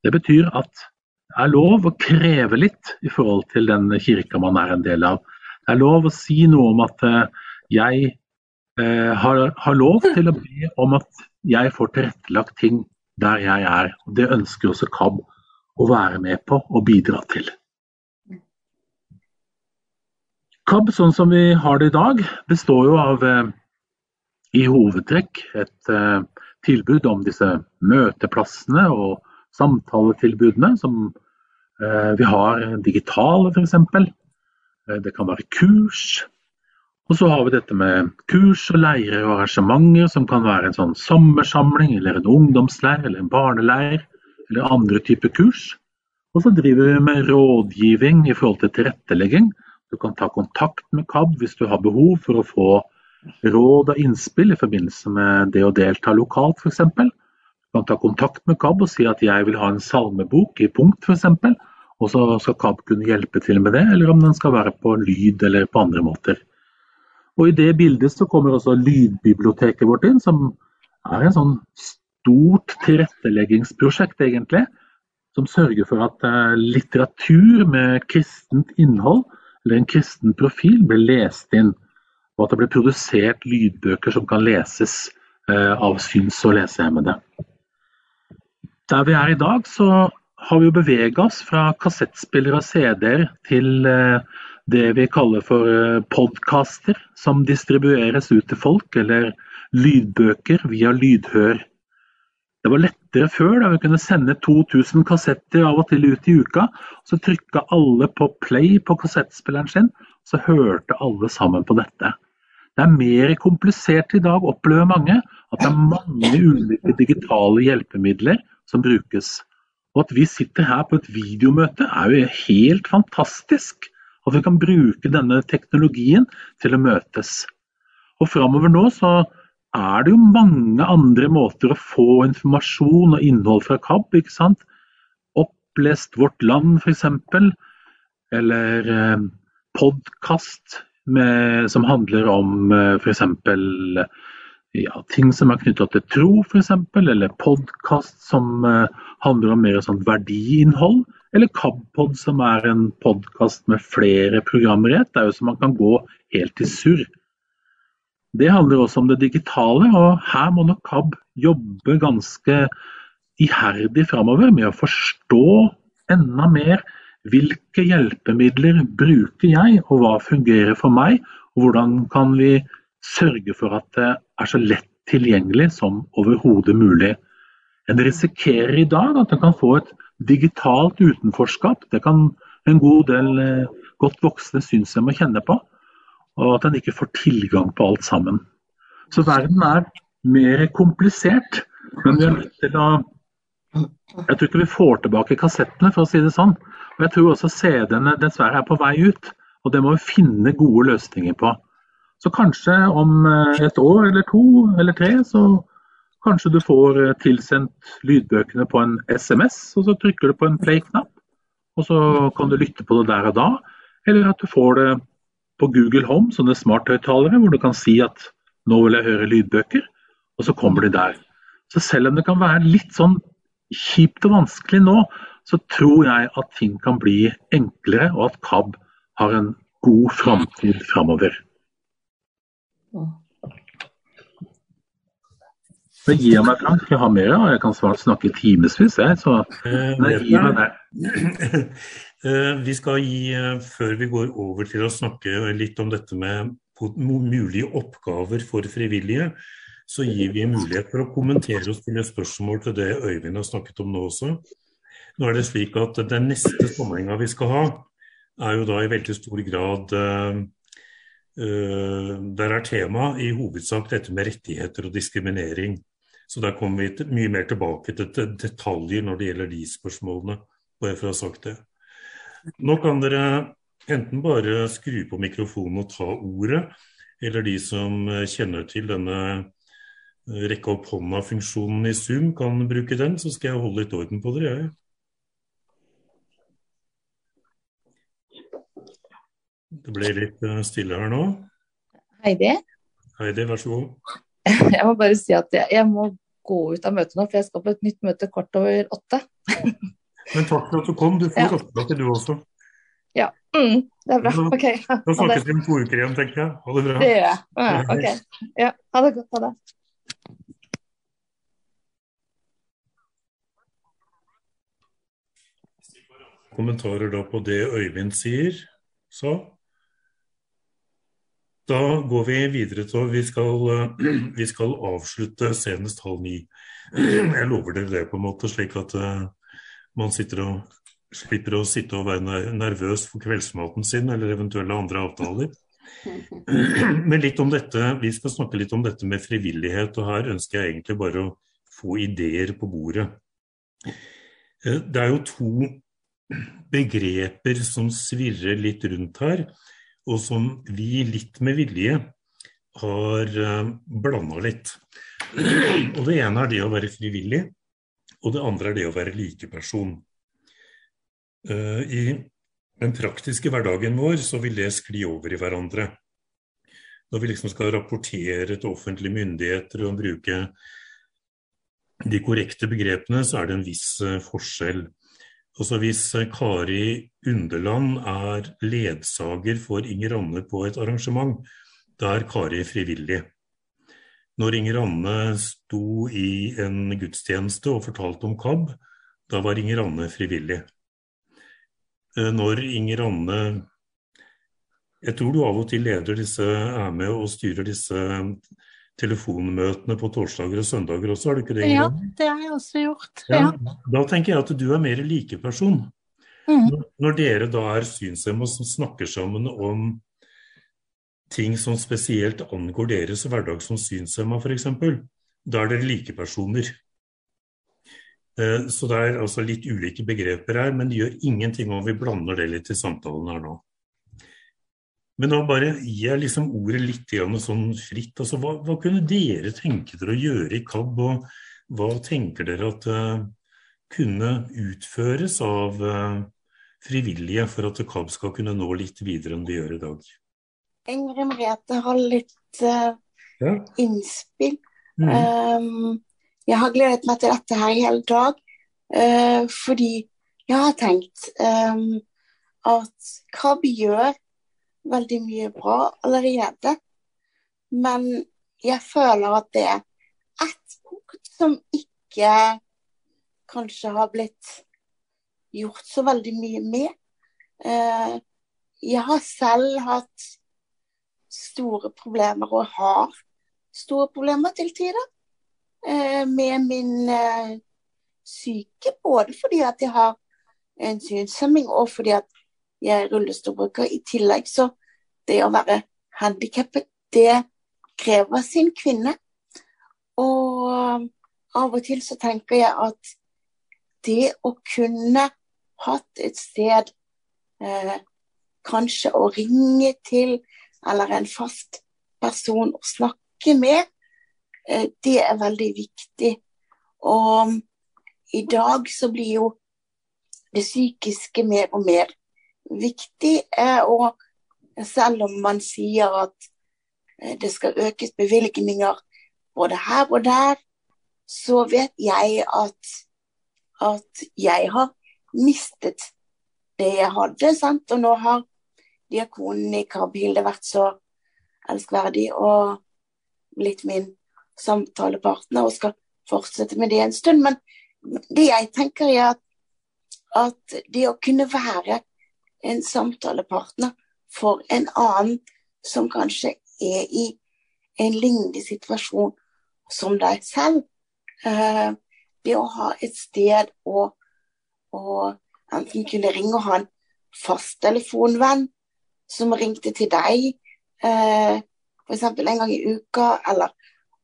Det betyr at det er lov å kreve litt i forhold til den kirka man er en del av. Det er lov å si noe om at eh, jeg eh, har, har, lov til å be om at jeg får tilrettelagt ting der jeg er. og Det ønsker også KAB å være med på og bidra til. KAB sånn som vi har det i dag, består jo av eh, i hovedtrekk et eh, tilbud om disse møteplassene og samtaletilbudene som eh, vi har digitale f.eks. Eh, det kan være kurs, og så har vi dette med kurs og leirer og arrangementer, som kan være en sånn sommersamling, eller en ungdomsleir, eller en barneleir, eller andre typer kurs. Og så driver vi med rådgivning i forhold til tilrettelegging. Du kan ta kontakt med KAB hvis du har behov for å få råd og innspill i forbindelse med det å delta lokalt f.eks. Du kan ta kontakt med KAB og si at jeg vil ha en salmebok i punkt f.eks. Og så skal KAB kunne hjelpe til med det, eller om den skal være på lyd eller på andre måter. Og I det bildet så kommer også lydbiblioteket vårt inn, som er en sånn stort tilretteleggingsprosjekt, egentlig. Som sørger for at eh, litteratur med kristent innhold, eller en kristen profil, blir lest inn. Og at det blir produsert lydbøker som kan leses eh, av syns- og lesehemmede. Der vi er i dag, så har vi jo bevega oss fra kassettspillere og CD-er til eh, det vi kaller for eh, podkaster, som distribueres ut til folk, eller lydbøker via lydhør. Det var lettere før, da vi kunne sende 2000 kassetter av og til ut i uka. Så trykka alle på play på kassettspilleren sin, så hørte alle sammen på dette. Det er mer komplisert i dag, opplever mange, at det er mange ulike digitale hjelpemidler som brukes. Og at vi sitter her på et videomøte er jo helt fantastisk. At vi kan bruke denne teknologien til å møtes. Og framover nå så er det jo mange andre måter å få informasjon og innhold fra KAB. ikke sant? Opplest Vårt Land f.eks. Eller eh, podkast som handler om eh, f.eks. Ja, ting som er knytta til tro, f.eks. Eller podkast som eh, handler om mer sånn verdiinnhold. Eller KABpod, som er en podkast med flere programmer i ett. Det er jo så man kan gå helt til surr. Det handler også om det digitale, og her må nok KAB jobbe ganske iherdig framover med å forstå enda mer hvilke hjelpemidler bruker jeg, og hva fungerer for meg, og hvordan kan vi sørge for at det er så lett tilgjengelig som overhodet mulig. En risikerer i dag at en kan få et digitalt utenforskap. Det kan en god del eh, godt voksne synshemmede kjenne på. Og at en ikke får tilgang på alt sammen. Så verden er mer komplisert. Men vi er nødt til å Jeg tror ikke vi får tilbake kassettene, for å si det sånn. Og jeg tror også CD-ene dessverre er på vei ut. Og det må vi finne gode løsninger på. Så kanskje om eh, et år eller to eller tre, så kanskje du får eh, tilsendt lydbøkene på en SMS, og så trykker du på en play-knapp. Og så kan du lytte på det der og da. Eller at du får det på Google Home, sånne smarthøyttalere, hvor du kan si at nå vil jeg høre lydbøker, og så kommer de der. Så selv om det kan være litt sånn kjipt og vanskelig nå, så tror jeg at ting kan bli enklere, og at KAB har en god framtid framover. Så gir jeg meg, Frank. Jeg har mer, og jeg kan snart snakke timevis, jeg. Så
eh, meg. Eh, <clears throat> vi skal gi, eh, før vi går over til å snakke litt om dette med mulige oppgaver for frivillige, så gir vi mulighet for å kommentere og stille spørsmål til det Øyvind har snakket om nå også. Nå er det slik at Den neste sammenhenga vi skal ha, er jo da i veldig stor grad Eh, der er tema i hovedsak dette med rettigheter og diskriminering. Så der kommer vi mye mer tilbake til detaljer når det gjelder de spørsmålene. Bare for å ha sagt det. Nå kan dere enten bare skru på mikrofonen og ta ordet, eller de som kjenner til denne eh, rekke opp hånda-funksjonen i Zoom, kan bruke den. Så skal jeg holde litt orden på dere, jeg. Det ble litt eh, stille her nå.
Heidi?
Heidi, vær så god. <laughs>
Jeg må bare si at jeg, jeg må gå ut av møtet nå, for jeg skal på et nytt møte kvart over åtte. <laughs>
Men takk for at du kom. Du får ja. du også.
Ja, mm, det er bra. Ok.
Da snakkes vi om to uker igjen, tenker jeg. Ha det bra.
Det gjør jeg. Ja, ok. Ja, ha det godt. Ha det.
Kommentarer da på det Øyvind sier, så? Da går vi videre til vi skal, vi skal avslutte senest halv ni. Jeg lover dere det, på en måte, slik at uh, man sitter og slipper å sitte og være nervøs for kveldsmaten sin eller eventuelle andre avtaler. <laughs> Men litt om dette, vi skal snakke litt om dette med frivillighet, og her ønsker jeg egentlig bare å få ideer på bordet. Eh, det er jo to begreper som svirrer litt rundt her og som vi litt med vilje har uh, blanda litt. Og Det ene er det å være frivillig, og det andre er det å være likeperson. Uh, I den praktiske hverdagen vår så vil det skli over i hverandre. Når vi liksom skal rapportere til offentlige myndigheter og bruke de korrekte begrepene, så er det en viss uh, forskjell. Altså Hvis eh, Kari Underland er ledsager for Inger Anne på et arrangement, da er Kari frivillig. Når Inger Anne sto i en gudstjeneste og fortalte om KAB, da var Inger Anne frivillig. Eh, når Inger Anne Jeg tror du av og til leder disse, er med og styrer disse telefonmøtene på torsdager og søndager også, har du ikke det?
Ja, det har jeg også gjort. Ja.
Ja, da tenker jeg at du er mer likeperson. Mm. Når dere da er synshemmede som snakker sammen om ting som spesielt angår deres hverdag som synshemma f.eks., da er dere likepersoner. Eh, så det er altså litt ulike begreper her, men det gjør ingenting om vi blander det litt i samtalen her nå. Men da bare gir jeg liksom ordet litt sånn fritt. Altså, hva, hva, kunne dere tenke dere å gjøre i KAB, og hva tenker dere at uh, kunne utføres av uh, frivillige for at KAB skal kunne nå litt videre enn de gjør i dag?
Ingrid Merete har litt uh, ja. innspill. Mm. Um, jeg har gledet meg til dette her i hele dag, fordi Jeg har tenkt um, at KAB gjør veldig mye bra allerede. Men jeg føler at det er ett punkt som ikke kanskje har blitt gjort så veldig mye med. Uh, jeg har selv hatt store problemer, og har store problemer til tider, uh, med min uh, syke. Både fordi at jeg har en synshemming, og fordi at jeg er rullestolbruker. I tillegg så det å være handikappet, det krever sin kvinne. Og av og til så tenker jeg at det å kunne hatt et sted eh, kanskje å ringe til, eller en fast person å snakke med, eh, det er veldig viktig. Og i dag så blir jo det psykiske mer og mer viktig. er og selv om man sier at eh, det skal økes bevilgninger både her og der, så vet jeg at, at jeg har mistet det jeg hadde. Sant? Og nå har diakonen i Karbilde vært så elskverdig og blitt min samtalepartner og skal fortsette med det en stund. Men det jeg tenker er at, at det å kunne være en samtalepartner for en annen som kanskje er i en lignende situasjon som deg selv. Eh, det å ha et sted å, å enten kunne ringe og ha en fasttelefonvenn som ringte til deg eh, f.eks. en gang i uka, eller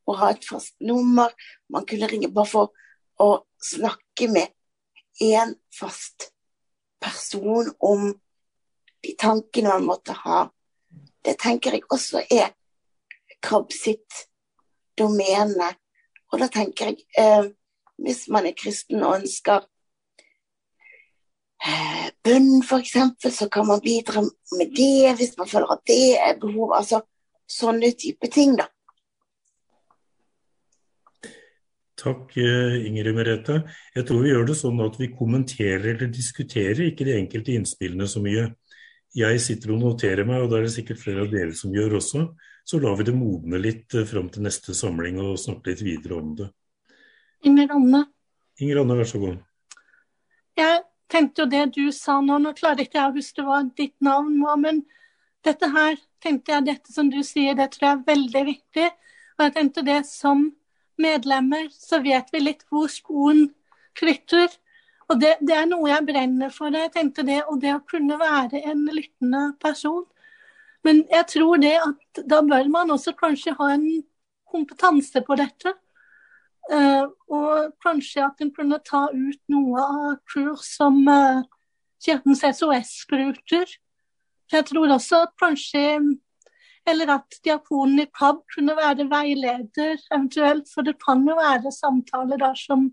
å ha et fast nummer. Man kunne ringe bare for å snakke med en fast person om de tankene man måtte ha. Det tenker jeg også er Krabb sitt domene. Og da tenker jeg, eh, hvis man er kristen og ønsker eh, bønn f.eks., så kan man bidra med det hvis man føler at det er behov. Altså sånne type ting, da.
Takk, eh, Ingrid Merete. Jeg tror vi gjør det sånn at vi kommenterer eller diskuterer ikke de enkelte innspillene så mye jeg sitter og noterer meg, og det er det sikkert flere av dere som gjør også, så lar vi det modne litt eh, fram til neste samling og snakke litt videre om det.
Inger Anne.
Inger Anne, vær så god.
Jeg tenkte jo det du sa nå, nå klarer ikke jeg å huske hva ditt navn var, men dette her tenkte jeg, dette som du sier, det tror jeg er veldig viktig. Og jeg tenkte det som medlemmer, så vet vi litt hvor skoen trykker. Og det, det, er noe jeg brenner for. Jeg tenkte det, og det å kunne være en lyttende person. Men jeg tror det at da bør man også kanskje ha en kompetanse på dette. Uh, og kanskje at en kunne ta ut noe av kurs som uh, Kirkens SOS-bruker. Jeg tror også at kanskje Eller at diakonen i KAB kunne være veileder eventuelt. For det kan jo være samtaler der som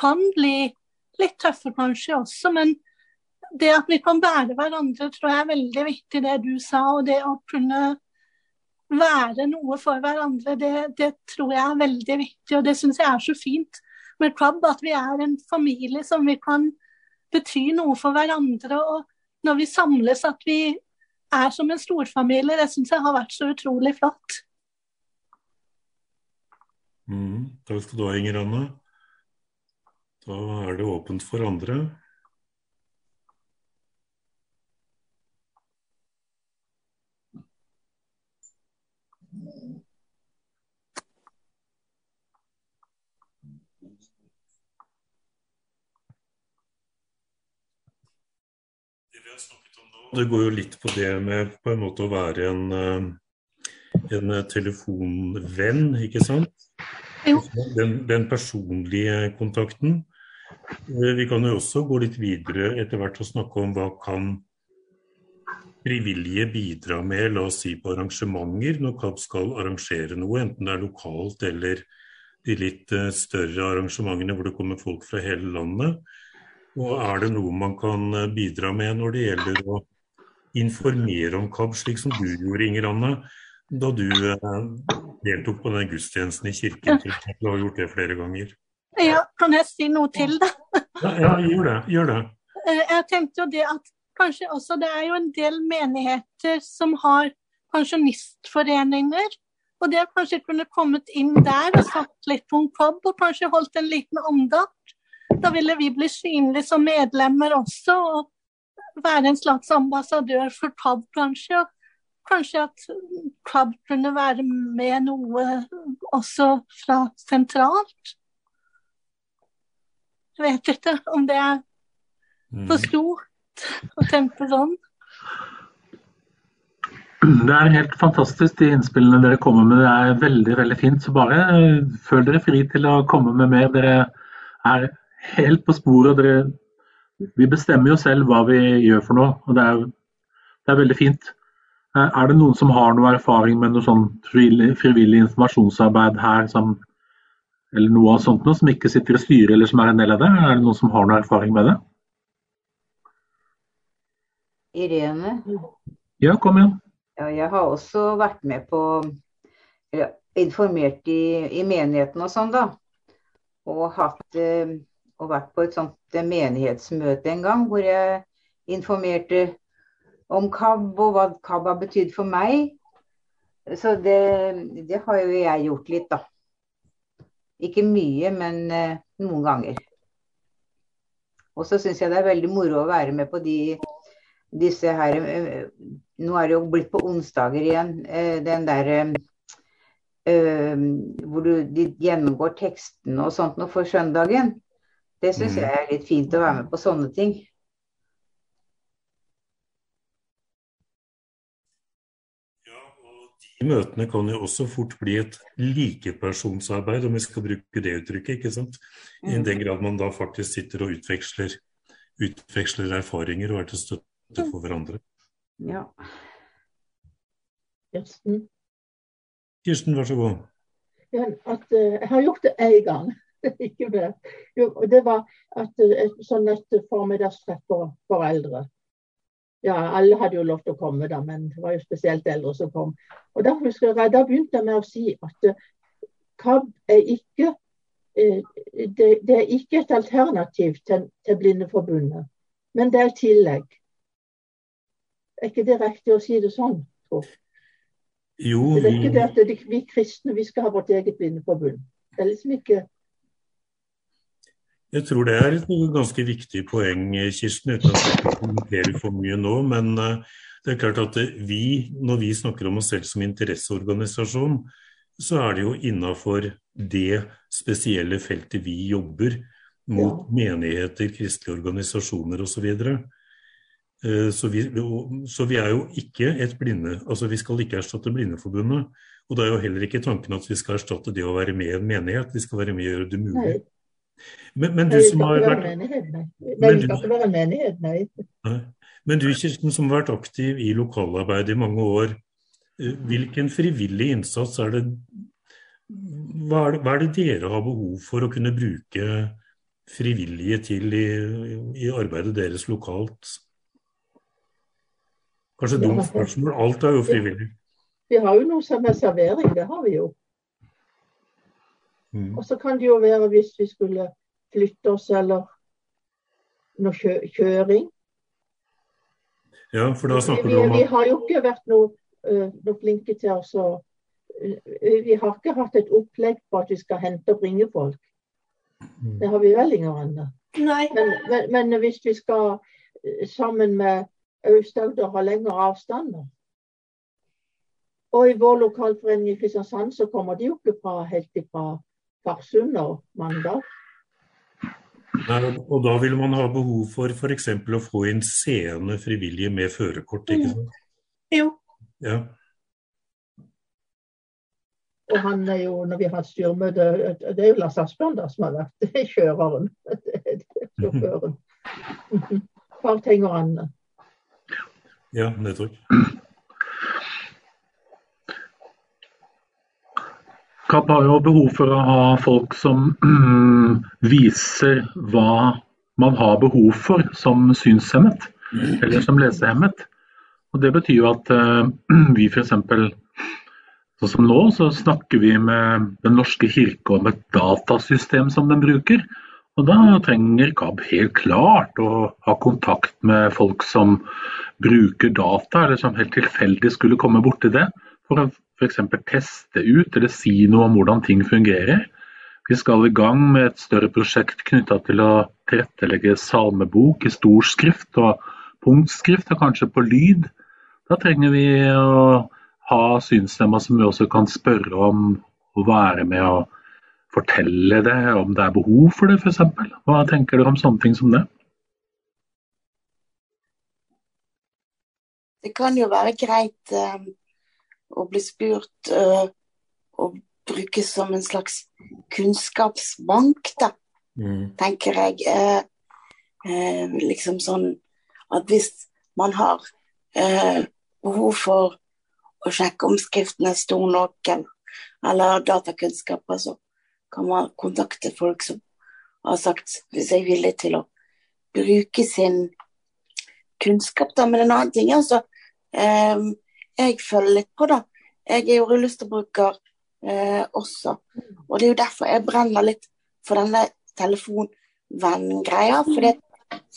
kan bli litt tøffe kanskje også, men det at vi kan bære hverandre, tror jeg er veldig viktig, det du sa. Og det å kunne være noe for hverandre, det, det tror jeg er veldig viktig. Og det syns jeg er så fint med Club, at vi er en familie som vi kan bety noe for hverandre. Og når vi samles, at vi er som en storfamilie. Det syns jeg har vært så utrolig flott.
Mm, takk skal du ha, Inger Anne. Da er det åpent for andre. Det går jo litt på det med på en måte å være en, eh, en telefonvenn, ikke sant? Den, den, personlige kontakten. Eh, vi kan jo også gå litt videre etter hvert og snakke om hva kan frivillige bidra med, la oss si på arrangementer, når KAB skal arrangere noe, enten det er lokalt eller de litt eh, større arrangementene hvor det kommer folk fra hele landet. Og er det noe man kan eh, bidra med når det gjelder å informere om KAB, slik som du gjorde, Inger Anne, da du deltok på den gudstjenesten i kirken? Du har gjort det flere ganger.
Ja, kan jeg si noe til, da?
Ja, gjør det. Gjør det.
Eh, jeg tenkte jo det at kanskje også det er jo en del menigheter som har pensjonistforeninger. Og det kanskje kunne kommet inn der og satt litt på en kobb og kanskje holdt en liten andakt. Da ville vi bli synlige som medlemmer også, og være en slags ambassadør for KAB, kanskje. Og kanskje at KAB kunne være med noe også fra sentralt. Jeg vet ikke om det er for mm. stort å tenke sånn.
Det er helt fantastisk de innspillene dere kommer med. Det er veldig veldig fint. Så bare føl dere fri til å komme med mer. Dere er helt på sporet. Dere, vi bestemmer jo selv hva vi gjør for noe, og det er, det er veldig fint. Er det noen som har noe erfaring med noe sånn frivillig, frivillig informasjonsarbeid her, som, eller noe av sånt noe, som ikke sitter i styret eller som er en del av det? Er det noen som har noe erfaring med det?
Irene?
Ja, kom igjen.
Ja, jeg har også vært med på eller, Informert i, i, menigheten og sånn, da. Og, hatt, eh, og vært på et sånt eh, menighetsmøte en gang hvor jeg informerte om KAB og hva KAB har betydd for meg. Så det, det, har jo jeg gjort litt, da. Ikke mye, men eh, noen ganger. Og så syns jeg det er veldig moro å være med på de disse her eh, Nå er det jo blitt på onsdager igjen, eh, den der eh, hvor du, de gjennomgår tekstene og sånt noe for søndagen. Det syns mm. jeg er litt fint å være med på sånne ting.
Møtene kan jo også fort bli et likepersonsarbeid, om vi skal bruke det uttrykket. ikke sant? I mm. den grad man da faktisk sitter og utveksler, utveksler erfaringer og er til støtte for hverandre.
Ja.
Kirsten?
Kirsten, vær så god.
Ja, at, uh, jeg har gjort det én gang. <laughs> Ikke mer. Jo, det var at, uh, et, sånn et formiddagstreff for foreldre. Ja, alle hadde jo lov til å komme, da, men det var jo spesielt eldre som kom. Og Da husker jeg, da begynte jeg med å si at KAB er ikke det, det, er ikke et alternativ til, til Blindeforbundet, men det er tillegg. Er ikke det riktig å si det sånn?
Jo,
det er ikke det at vi kristne vi skal ha vårt eget blindeforbund. Det er liksom ikke
Jeg tror det er et ganske viktig poeng, Kirsten, uten at jeg kommenterer for mye nå. Men eh, det er klart at vi, når vi snakker om oss selv som interesseorganisasjon, så er det jo innafor det spesielle feltet vi jobber mot ja. menigheter, kristelige organisasjoner osv. Eh, så vi, så vi, er jo ikke et blinde, altså vi skal ikke erstatte Blindeforbundet. Og det er jo heller ikke tanken at vi skal erstatte det å være med i en menighet, vi skal være med og gjøre det mulig.
Men, men, du som har vært.
Men du Kirsten, som har vært aktiv i lokalarbeidet i mange år, eh, hvilken frivillig innsats er det hva er, det hva er det dere har behov for å kunne bruke frivillige til i, i arbeidet deres lokalt? Kanskje dumt spørsmål. Alt er jo frivillig.
Vi har jo noe som er servering, det har vi jo. Mm. Og så kan det jo være hvis vi skulle flytte oss eller noe kjø kjøring.
Ja, for da snakker vi, du om
at Vi har jo ikke vært noe, uh, noe flinke til å Vi har ikke hatt et opplegg på at vi skal hente og bringe folk. Mm. Det har vi vel ingen andre. Men, men, men, hvis vi skal sammen med Aust-Agder ha lengre avstander. Og i vår lokalforening i Kristiansand så kommer de jo ikke fra, helt fra Farsund og Mandal.
Og da vil man ha behov for f.eks. å få inn seende frivillige med førerkort, ikke sant?
Mm. Jo.
Ja.
Og han er jo, når vi har hatt styremøte, det er jo Lars Asbjørn som har vært <laughs> kjøreren. Sjåføren. <laughs> Hva tenker han?
Ja, nettopp.
KAP har jo behov for å ha folk som mm, viser hva man har behov for som synshemmet, eller som lesehemmet. Og Det betyr jo at uh, <clears throat> vi f.eks. sånn som nå, så snakker vi med Den norske kirke om et datasystem som den bruker. Og Da trenger KAB helt klart å ha kontakt med folk som bruker data, eller som helt tilfeldig skulle komme borti det, for å f.eks. teste ut eller si noe om hvordan ting fungerer. Vi skal i gang med et større prosjekt knytta til å tilrettelegge salmebok i stor skrift og punktskrift, og kanskje på lyd. Da trenger vi å ha synsstemmer som vi også kan spørre om å være med og fortelle det, om det er behov for det f.eks. Hva tenker dere om sånne ting som det?
Det kan jo være greit uh, å bli spurt uh, og brukes som en slags kunnskapsbank, da, mm. tenker jeg. Uh, liksom sånn at hvis man har behov for å sjekke om skriften er stor nok, eller datakunnskaper, så kan man kontakte folk som har sagt hvis jeg er villig til å bruke sin kunnskap. Da. Men en annen ting altså, eh, jeg følger litt på, da. Jeg er jo rullestolbruker eh, også. Og det er jo derfor jeg brenner litt for denne telefonvenn-greia. For jeg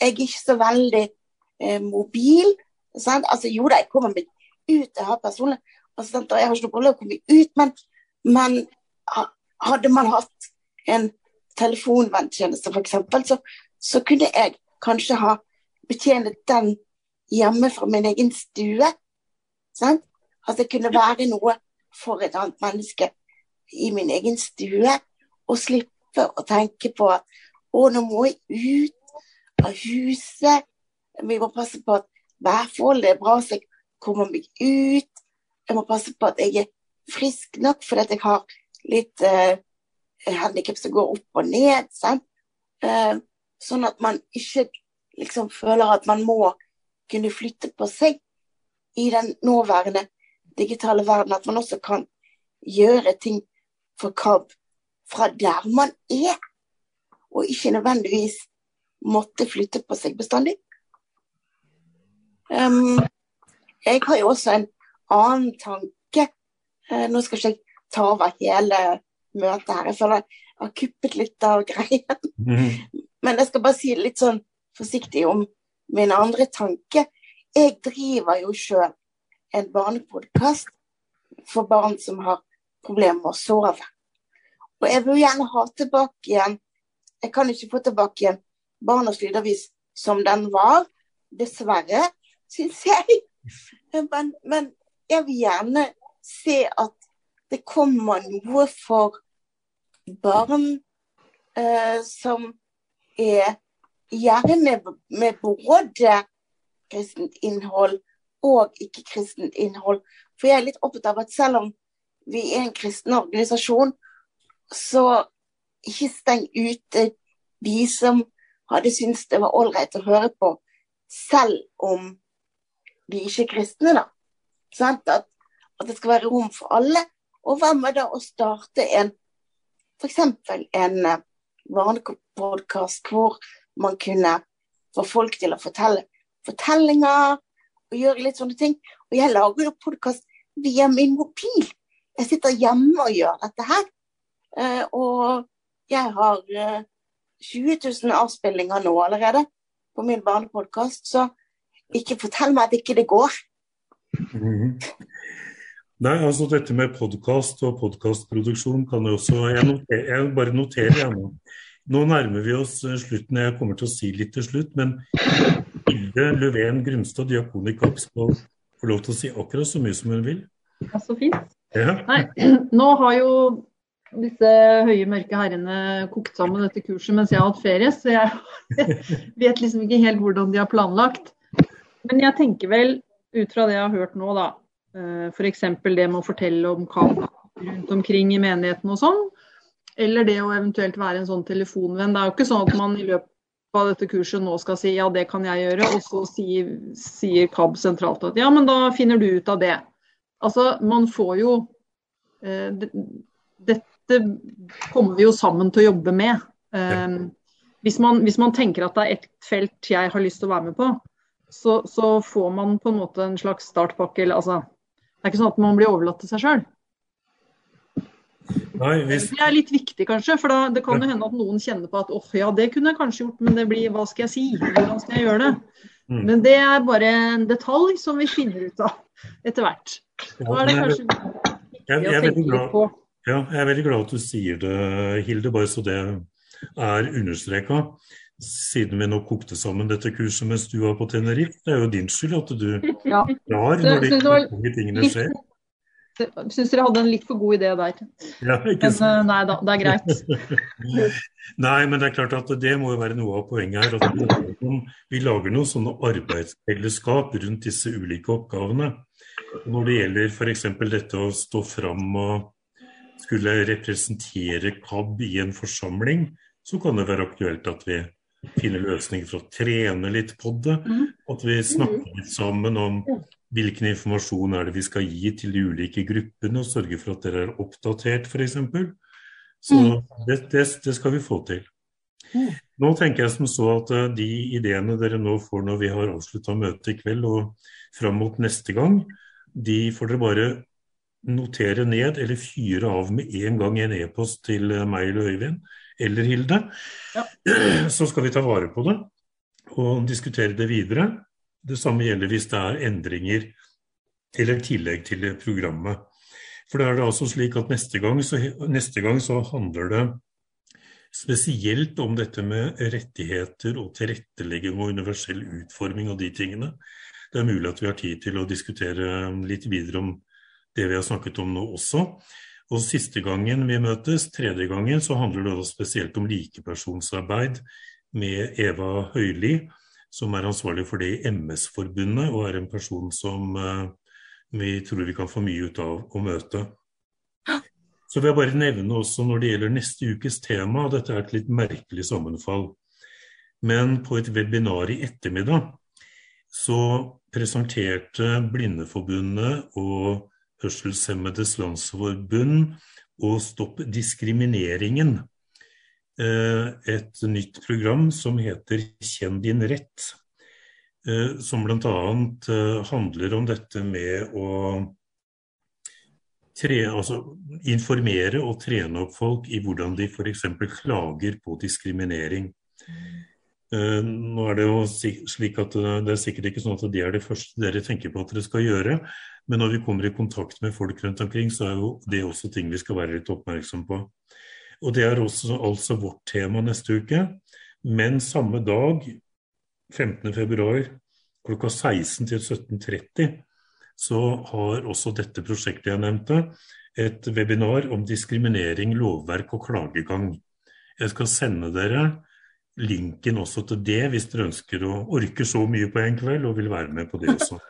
er ikke så veldig eh, mobil. Sant? Altså jo da, jeg kommer meg ut. Jeg har personlig assistent, og jeg har ikke noe problem å komme ut, men, men hadde man hatt en telefonvenntjeneste f.eks., så, så kunne jeg kanskje ha betjent den hjemme fra min egen stue. Sant? At det kunne være noe for et annet menneske i min egen stue. Og slippe å tenke på at å, nå må jeg ut av huset. Vi må passe på at værforholdet er bra, så jeg kommer meg ut. Jeg må passe på at jeg er frisk nok fordi jeg har litt eh, handikap som går opp og ned. Eh, sånn at man ikke liksom føler at man må kunne flytte på seg i den nåværende digitale verden. At man også kan gjøre ting for KAB fra der man er, og ikke nødvendigvis måtte flytte på seg bestandig. Um, jeg har jo også en annen tanke. Uh, nå skal ikke jeg ta over hele møtet her. Jeg føler jeg har kuppet litt av greia. Mm. Men jeg skal bare si litt sånn forsiktig om min andre tanke. Jeg driver jo sjøl en barnepodkast for barn som har problemer med å sove. Og jeg vil gjerne ha tilbake igjen Jeg kan ikke få tilbake igjen Barnas lydavis som den var, dessverre, syns jeg. <laughs> Men, men jeg vil gjerne se at det kommer noe for barn eh, som er gjerne med, med både kristent innhold og ikke-kristent innhold. For jeg er litt opptatt av at selv om vi er en kristen organisasjon, så ikke steng ute de som hadde syntes det var ålreit å høre på, selv om de ikke er kristne, da. At, at det skal være rom for alle. Og hva med da å starte en f.eks. en eh, barnepodkast hvor man kunne få folk til å fortelle fortellinger og gjøre litt sånne ting. Og jeg lager jo podkast via min mobil. Jeg sitter hjemme og gjør dette her. Eh, og jeg har 20 eh, 000 avspillinger nå allerede på min barnepodkast, så ikke fortell meg at ikke det går. <laughs>
Nei, altså dette med podkast og podkastproduksjon kan jeg også Jeg, noter, jeg bare noterer jeg nå. Nå nærmer vi oss eh, slutten. Jeg kommer til å si litt til slutt. Men Hilde Løven Grumstad, diakon må få lov til å si akkurat så mye som hun vil.
Ja, Så fint.
Ja.
Nei, <clears throat> nå har jo disse høye, mørke herrene kokt sammen dette kurset mens jeg har hatt ferie, så jeg <laughs> vet liksom ikke helt hvordan de har planlagt. Men jeg tenker vel, ut fra det jeg har hørt nå, da, Eh, F.eks. det med å fortelle om kamp rundt omkring i menigheten og sånn. Eller det å eventuelt være en sånn telefonvenn. Det er jo ikke sånn at man i løpet av dette kurset nå skal si ja, det kan jeg gjøre, og så sier, sier KAB sentralt at ja, men da finner du ut av det. Altså, man får jo eh, Dette kommer vi jo sammen til å jobbe med. Eh, hvis, man, hvis, man, tenker at det er ett felt jeg har lyst til å være med på, så, så får man på en måte en slags startpakke. Eller, altså, det er ikke sånn at man blir overlatt til seg sjøl.
Nei, hvis...
Det er litt viktig, kanskje. For da, det kan jo hende at noen kjenner på at åh, ja, det kunne jeg kanskje gjort, men det blir hva skal jeg si? Hvordan skal jeg gjøre det? Mm. Men det er bare en detalj som vi finner ut av etter hvert. Da er det kanskje
viktig å tenke litt på. Ja, jeg er veldig glad at du sier det, Hilde, bare så det er understreka. Siden vi nå kokte sammen dette kurset mens du var på Tenerife. Det er jo din skyld at du ja. drar når de tingene skjer.
Syns dere hadde en litt for god idé der. Ja, men sant. nei da, det er greit. <laughs>
nei, men det er klart at det må jo være noe av poenget her. at Vi lager noen sånne arbeidsfellesskap rundt disse ulike oppgavene. Når det gjelder f.eks. dette å stå fram og skulle representere KAB i en forsamling, så kan det være aktuelt at vi finner løsninger for å trene litt på det. Mm. At vi snakker litt sammen om hvilken informasjon er det vi skal gi til de ulike gruppene, og sørge for at dere er oppdatert f.eks. Så mm. det, det, det, skal vi få til. Mm. Nå tenker jeg som så at eh, de ideene dere nå får når vi har avslutta møtet i kveld og fram mot neste gang, de får dere bare notere ned eller fyre av med en gang i en e-post til eh, meg eller Øyvind eller Hilde. Ja. <clears throat> Så skal vi ta vare på det og diskutere det videre. Det samme gjelder hvis det er endringer eller tillegg til programmet. For da er det altså slik at neste gang, så, neste gang så handler det spesielt om dette med rettigheter og tilrettelegging og universell utforming av de tingene. Det er mulig at vi har tid til å diskutere litt videre om det vi har snakket om nå også. Og siste gangen vi møtes, tredje gangen, så handler det spesielt om likepersonsarbeid med Eva Høili som er ansvarlig for det i MS-forbundet, og er en person som uh, vi tror vi kan få mye ut av å møte. Så vil jeg bare nevne også når det gjelder neste ukes tema, og dette er et litt merkelig sammenfall. Men på et webinar i ettermiddag så presenterte Blindeforbundet og Hørselshemmedes Landsforbund og Stopp diskrimineringen Eh, et nytt program som heter Kjenn din rett. Eh, som bl.a. Eh, handler om dette med å tre, altså informere og trene opp folk i hvordan de f.eks. klager på diskriminering. Nå er det jo slik at det er sikkert ikke sånn at det er det første dere tenker på at dere skal gjøre, men når vi kommer i kontakt med folk rundt omkring, så er jo det også ting vi skal være litt oppmerksom på. Og det er også altså vårt tema neste uke. Men samme dag, 15.2 klokka 16 til 17.30, så har også dette prosjektet jeg nevnte, et webinar om diskriminering, lovverk og klagegang. Jeg skal sende dere linken også til det, hvis dere ønsker å orke så mye på en kveld og vil være med på det også.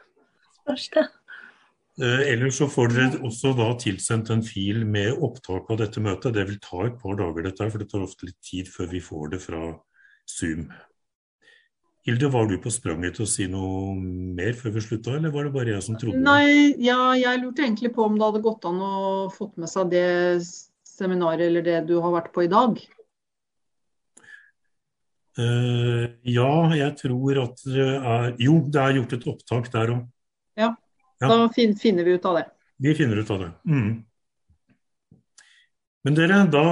Eh, ellers så får dere også da tilsendt en fil med opptak av dette møtet. Det vil ta et par dager, dette, for det tar ofte litt tid før vi får det fra Zoom. Hilde, var du på spranget til å si noe mer før vi slutta, eller var det bare jeg som trodde det?
Nei, ja, jeg lurte egentlig på om det hadde gått an å fått med seg det seminaret eller det du har vært på i dag?
Uh, ja, jeg tror at det er Jo, det er gjort et opptak der òg.
Ja. Ja. Da finner vi ut av det.
Vi finner ut av det. Mm. Men dere, da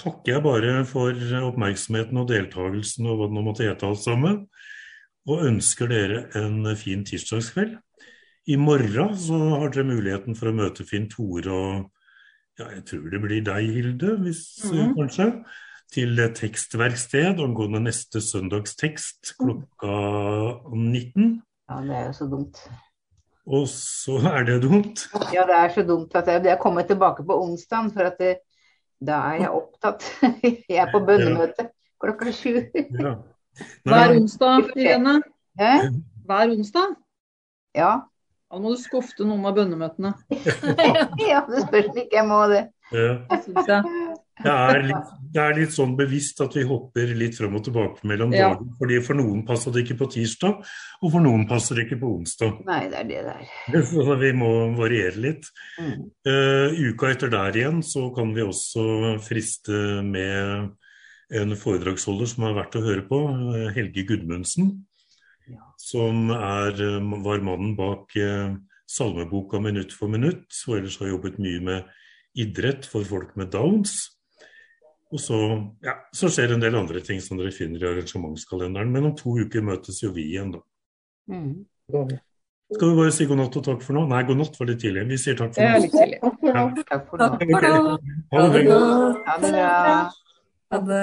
takker jeg bare for oppmerksomheten og deltakelsen og hva det nå måtte hete alt sammen. Og ønsker dere en fin tirsdagskveld. I morgen så har dere muligheten for å møte Finn Tore og ja, jeg tror det blir deg, Hilde, hvis mm. kanskje. Til tekstverksted angående neste søndags tekst klokka 19.
Ja, det er jo så dumt.
Og så er det dumt.
Ja, det er så dumt at jeg, jeg kommer tilbake på onsdag, for at det, da er jeg opptatt. <laughs> Jeg er på bønnemøte klokka sju. Ja. <laughs>
Hver onsdag, Irene? Hver onsdag?
Ja.
Da må du skofte noen av bønnemøtene. <laughs>
ja, det spørs om ikke jeg må det.
Ja. Det er, litt, det er, litt, sånn bevisst at vi hopper litt frem og tilbake mellom ja. dager. fordi For noen passer det ikke på tirsdag, og for noen passer det ikke på onsdag.
Nei, det er det der. <laughs>
Så vi må variere litt. Mm. Uh, uka etter der igjen så kan vi også friste med en foredragsholder som har vært å høre på, eh, Helge Gudmundsen. Ja. Som er, var mannen bak uh, salmeboka 'Minutt for minutt', og ellers har jobbet mye med idrett for folk med downs. Og så, ja, så skjer en del andre ting som dere finner i arrangementskalenderen. Men om to uker møtes jo vi igjen, da. Mm. Skal vi bare si god natt og takk for nå? Nei, god natt var litt tidlig. Vi sier takk for nå.
Det er litt tidlig.
Ja.
Takk for nå.
Ha det bra.
Ha det bra. Ha det.